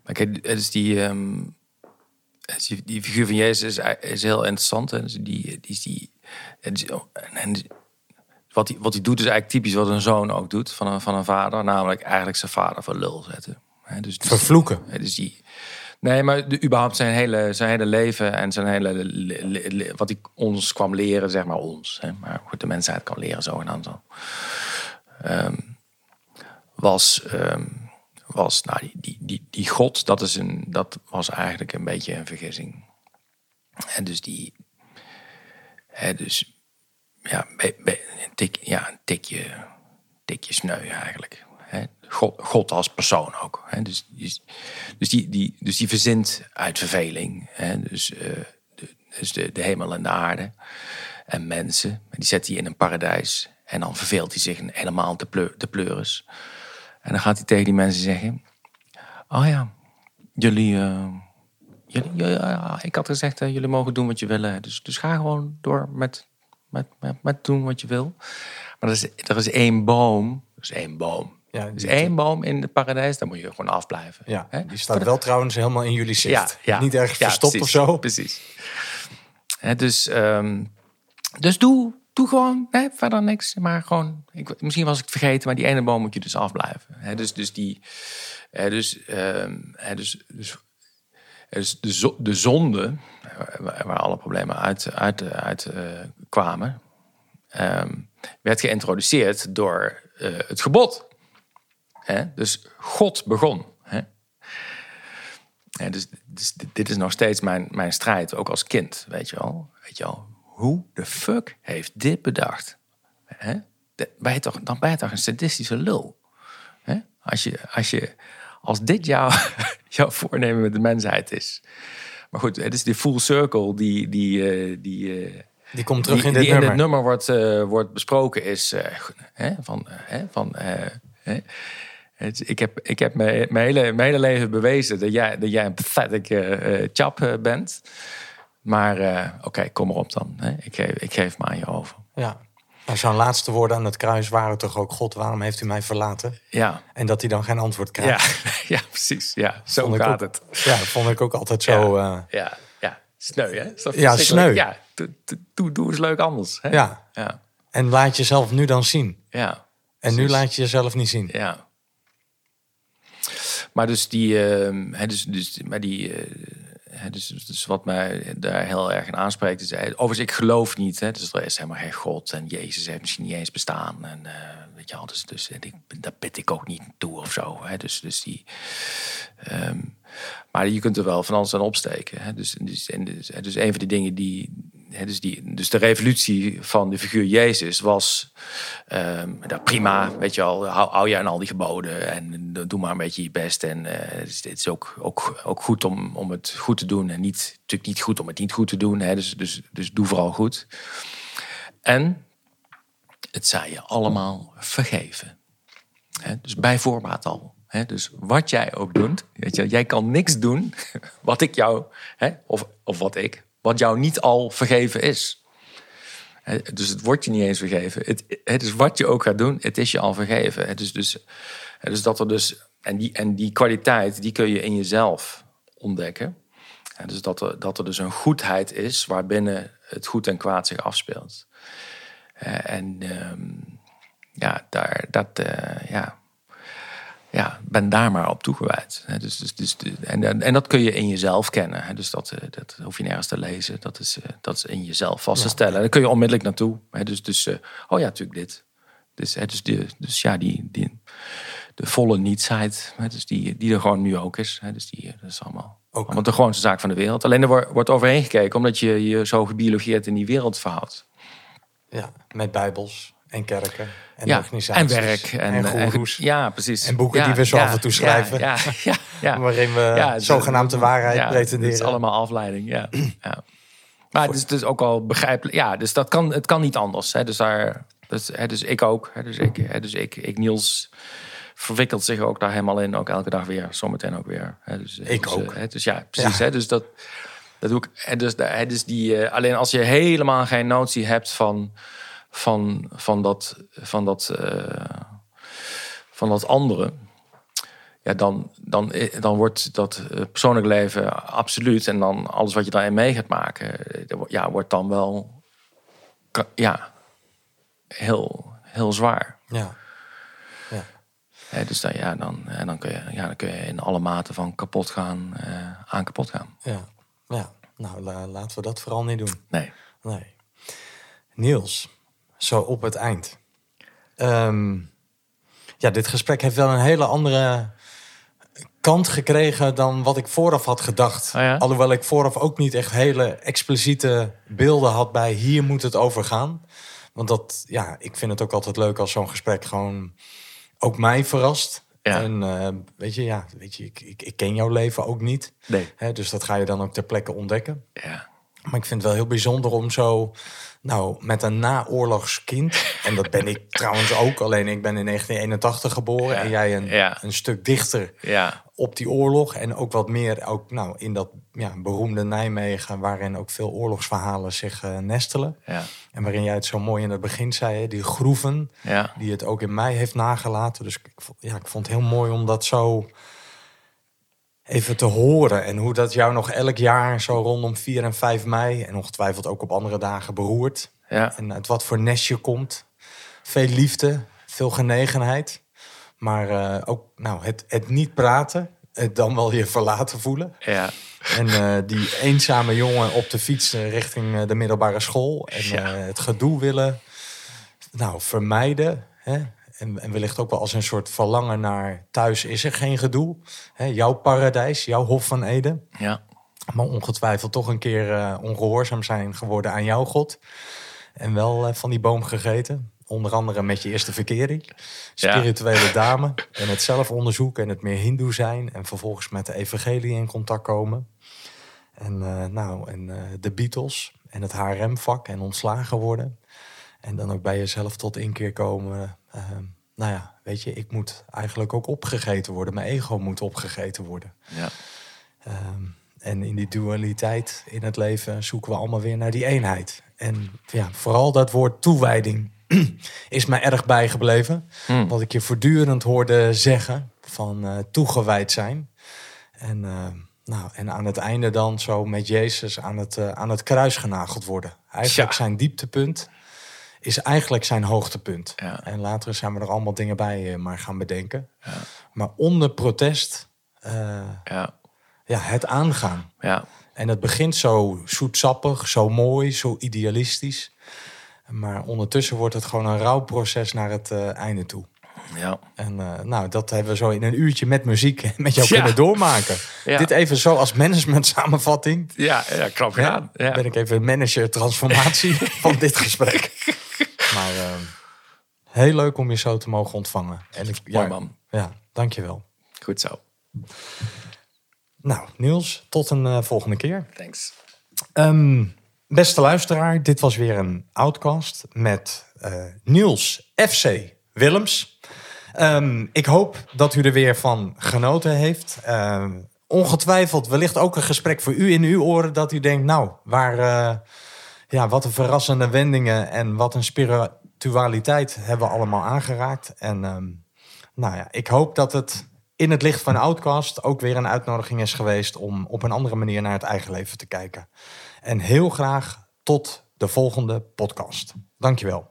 Maar kijk, het is die, ehm, die, die figuur van Jezus is, is heel interessant. Hè? Dus die, die is die, is- en, en wat hij, wat hij doet is eigenlijk typisch wat een zoon ook doet van een, van een vader. Namelijk eigenlijk zijn vader voor lul zetten. Hè? Dus, dus- Vervloeken. Dus die, nee, maar de, überhaupt zijn hele, zijn hele leven en zijn hele, le- le- le- wat hij ons kwam leren, zeg maar ons. Hè, maar goed, de mensheid kan leren zogenaamd dan. Ehm, was, ehm, was nou, die, die, die, God, dat, is een, dat was eigenlijk een beetje een vergissing. En dus die, hè, dus ja, be- tik, ja, een tikje, tikje sneu eigenlijk. God, als persoon ook. Hè? Dus, dus, dus, die, die, dus die verzint uit verveling. Hè? Dus, eh, de, dus de, de hemel en de aarde en mensen. Die zet hij in een paradijs. En dan verveelt hij zich helemaal te, pleur, te. En dan gaat hij tegen die mensen zeggen... Oh ja, jullie... eh, jullie ik had gezegd, jullie mogen doen wat je willen. Dus, dus ga gewoon door met, met, met, met doen wat je wil. Maar er is, er is één boom. Er is één boom. Ja, die- één boom in het paradijs. Daar moet je gewoon afblijven. Ja, die staat wel trouwens helemaal in jullie zicht. Niet ergens verstopt precies, of zo. Precies. Hè, dus, ehm, dus doe, doe gewoon hè, verder niks. Maar gewoon, ik, misschien was ik het vergeten, maar die ene boom moet je dus afblijven. Hè, dus, dus die, hè, dus, ehm, hè, dus, dus, dus de, de zonde, waar, waar alle problemen uit, uit, uit eh, kwamen, ehm, werd geïntroduceerd door eh, het gebod. Hè? Dus God begon. Hè? Ja, dus, dus dit- is nog steeds mijn, mijn strijd, ook als kind, weet je wel. Weet je wel, hoe de fuck heeft dit bedacht? Hè? De- ben je toch, dan ben je toch een sadistische lul? Hè? Als, je, als, je, als dit jouw, jouw voornemen met de mensheid is. Maar goed, het is die full circle die... die, eh, die eh, Die komt terug die, in dit die nummer. in dit nummer wordt, eh, wordt besproken is hè, van, hè, van hè, het, ik heb, ik heb mijn, mijn, hele, mijn hele leven bewezen dat jij, dat jij een pathetic eh, chap eh, bent. Maar oké, kom erop dan. Hè. Ik, geef, ik geef me aan je over. Ja. Nou, Zo'n laatste woorden aan het kruis waren toch ook... God, waarom heeft u mij verlaten? Ja, En dat hij dan geen antwoord ja, krijgt. ja precies. Ja, zo Vond gaat ook- het. Ja, dat vond ik ook altijd zo... ja, ja, ja, sneu hè? Dat Ja, sneu. Ja, doe, doe- eens leuk anders. Hè? ja. ja, En laat jezelf nu dan zien. ja. En nu laat je jezelf niet zien. Ja. Maar dus die, ehm, hè, dus, dus, maar die, eh, dus, dus wat mij daar heel erg in aanspreekt is, eh, overigens ik geloof niet, hè, dus er is helemaal geen God en Jezus heeft misschien niet eens bestaan en eh, weet je wel, dus, dus en ik, daar bid ik ook niet toe of zo, hè, dus, dus die, ehm, maar je kunt er wel van alles aan opsteken, hè, dus, dus, en dus, dus een van die dingen die, dus die, dus de revolutie van de figuur Jezus was Ehm, dat prima, weet je wel, hou, hou je aan al die geboden en doe maar een beetje je best. En eh, het is, ook, ook, ook goed om, om het goed te doen en niet, natuurlijk niet goed om het niet goed te doen. Dus, dus, dus doe vooral goed. En het zou je allemaal vergeven. Dus bij voorbaat al. Dus wat jij ook doet, weet je, jij kan niks doen wat ik jou, of, of wat ik, wat jou niet al vergeven is. Dus het wordt je niet eens vergeven. Het, is wat je ook gaat doen, het is je al vergeven. Het is dus, is dat er dus en, die, en die kwaliteit, die kun je in jezelf ontdekken. En dus dat er, dat er dus een goedheid is waarbinnen het goed en kwaad zich afspeelt. En ehm, ja, daar, dat, eh, ja, ja, ben daar maar op toegewijd. Dus, dus, dus, en, en dat kun je in jezelf kennen. Dus dat, eh, dat hoef je nergens te lezen. Dat is, eh, dat is in jezelf vast te stellen. En daar kun je onmiddellijk naartoe. Dus, dus eh, oh ja, natuurlijk dit. Dus, dus, dus ja, die, die, de volle nietsheid. Dus die, die er gewoon nu ook is. Dus die, dat is allemaal, Ook. allemaal de gewoonste zaak van de wereld. Alleen er wordt, wordt overheen gekeken omdat je je zo gebiologeerd in die wereld verhoudt. Ja, met bijbels en kerken en Ja, organisaties. en werk. En, en en- goeroes. ja, precies. En boeken Ja, die we zo ja, af en toe schrijven. Ja, ja, ja. Waarin we zogenaamd de waarheid pretenderen. Het is allemaal afleiding, ja. ja. Maar het is dus ook al begrijpelijk. Ja, dus dat kan, het kan niet anders. Hè. Dus, daar, dus, hè, dus ik ook. Hè. Dus, ik, hè, dus ik, ik, Niels, verwikkelt zich ook daar helemaal in. Ook elke dag weer, zometeen ook weer. Hè. Dus, Ik dus, ook. Hè. Dus ja, precies. Hè. Dus dat... Dat doe ik. hè, Dus, hè, dus die, eh, alleen als je helemaal geen notie hebt van, van, van, dat, van, dat, eh, van dat andere. Ja, dan, dan, eh, dan wordt dat eh, persoonlijk leven absoluut. En dan alles wat je daarin mee gaat maken, ja, wordt dan wel ja, heel, heel zwaar. Ja. ja. Dus dan, ja, dan, en dan, kun je, ja, dan kun je in alle mate van kapot gaan, eh, aan kapot gaan. Ja. ja. Nou, la- laten we dat vooral niet doen. Nee. Nee. Niels, zo op het eind. Ehm, ja, dit gesprek heeft wel een hele andere kant gekregen dan wat ik vooraf had gedacht. Oh ja? Alhoewel ik vooraf ook niet echt hele expliciete beelden had bij hier moet het over gaan. Want dat, ja, ik vind het ook altijd leuk als zo'n gesprek gewoon ook mij verrast. Ja. En eh, weet je, ja, weet je, ik, ik, ik ken jouw leven ook niet. Nee. Hè, dus dat ga je dan ook ter plekke ontdekken. Ja. Maar ik vind het wel heel bijzonder om zo, nou, met een naoorlogskind. En dat ben ik trouwens ook, alleen ik ben in 1981 geboren. Ja, En jij een, ja. een stuk dichter Ja. op die oorlog. En ook wat meer ook, nou, in dat ja, beroemde Nijmegen, waarin ook veel oorlogsverhalen zich eh, nestelen. Ja. En waarin jij het zo mooi in het begin zei, hè, die groeven Ja. die het ook in mij heeft nagelaten. Dus ik, ja, ik vond het heel mooi om dat zo even te horen. En hoe dat jou nog elk jaar zo rondom 4 en 5 mei... en ongetwijfeld ook op andere dagen beroert. Ja. En uit wat voor nest je komt. Veel liefde, veel genegenheid. Maar eh, ook nou, het, het niet praten, het dan wel je verlaten voelen. Ja. En eh, die eenzame jongen op de fiets eh, richting de middelbare school. En Ja. het gedoe willen nou, vermijden. Hè? En, en wellicht ook wel als een soort verlangen naar thuis is er geen gedoe. Hè? Jouw paradijs, jouw Hof van Eden. Ja. Maar ongetwijfeld toch een keer eh, ongehoorzaam zijn geworden aan jouw God. En wel eh, van die boom gegeten. Onder andere met je eerste verkering. Spirituele dame. En het zelf onderzoeken en het meer hindoe zijn. En vervolgens met de evangelie in contact komen. En, eh, nou, en de Beatles en het HRM-vak en ontslagen worden. En dan ook bij jezelf tot inkeer komen. Eh, nou ja, weet je, ik moet eigenlijk ook opgegeten worden. Mijn ego moet opgegeten worden. Ja. Ehm, en in die dualiteit in het leven zoeken we allemaal weer naar die eenheid. En ja, vooral dat woord toewijding is mij erg bijgebleven. Hmm. Wat ik je voortdurend hoorde zeggen van eh, toegewijd zijn. En, eh, nou, en aan het einde dan zo met Jezus aan het, eh, aan het kruis genageld worden. Eigenlijk Tja. zijn dieptepunt is eigenlijk zijn hoogtepunt. Ja. En later zijn we er allemaal dingen bij eh, maar gaan bedenken. Maar onder protest, eh, Ja. ja, het aangaan. Ja. En het begint zo zoetsappig, zo mooi, zo idealistisch. Maar ondertussen wordt het gewoon een rouwproces naar het eh, einde toe. Ja. En nou, dat hebben we zo in een uurtje met muziek met jou Ja. kunnen doormaken. Ja. Dit even zo als management samenvatting. Ja, ja knap gedaan. Ja. Ben ik even manager transformatie van dit gesprek. Maar eh, heel leuk om je zo te mogen ontvangen. En ik, ja, Mooi, man. Ja, dankjewel. Goed zo. Nou, Niels, tot een eh, volgende keer. Thanks. Ehm, beste luisteraar, dit was weer een Outcast met eh, Niels FC Willems. Ehm, ik hoop dat u er weer van genoten heeft. Ehm, ongetwijfeld wellicht ook een gesprek voor u in uw oren dat u denkt, nou, waar, eh, ja, wat een verrassende wendingen en wat een spiritualiteit hebben we allemaal aangeraakt. En ehm, nou ja, ik hoop dat het in het licht van Outcast ook weer een uitnodiging is geweest om op een andere manier naar het eigen leven te kijken. En heel graag tot de volgende podcast. Dankjewel.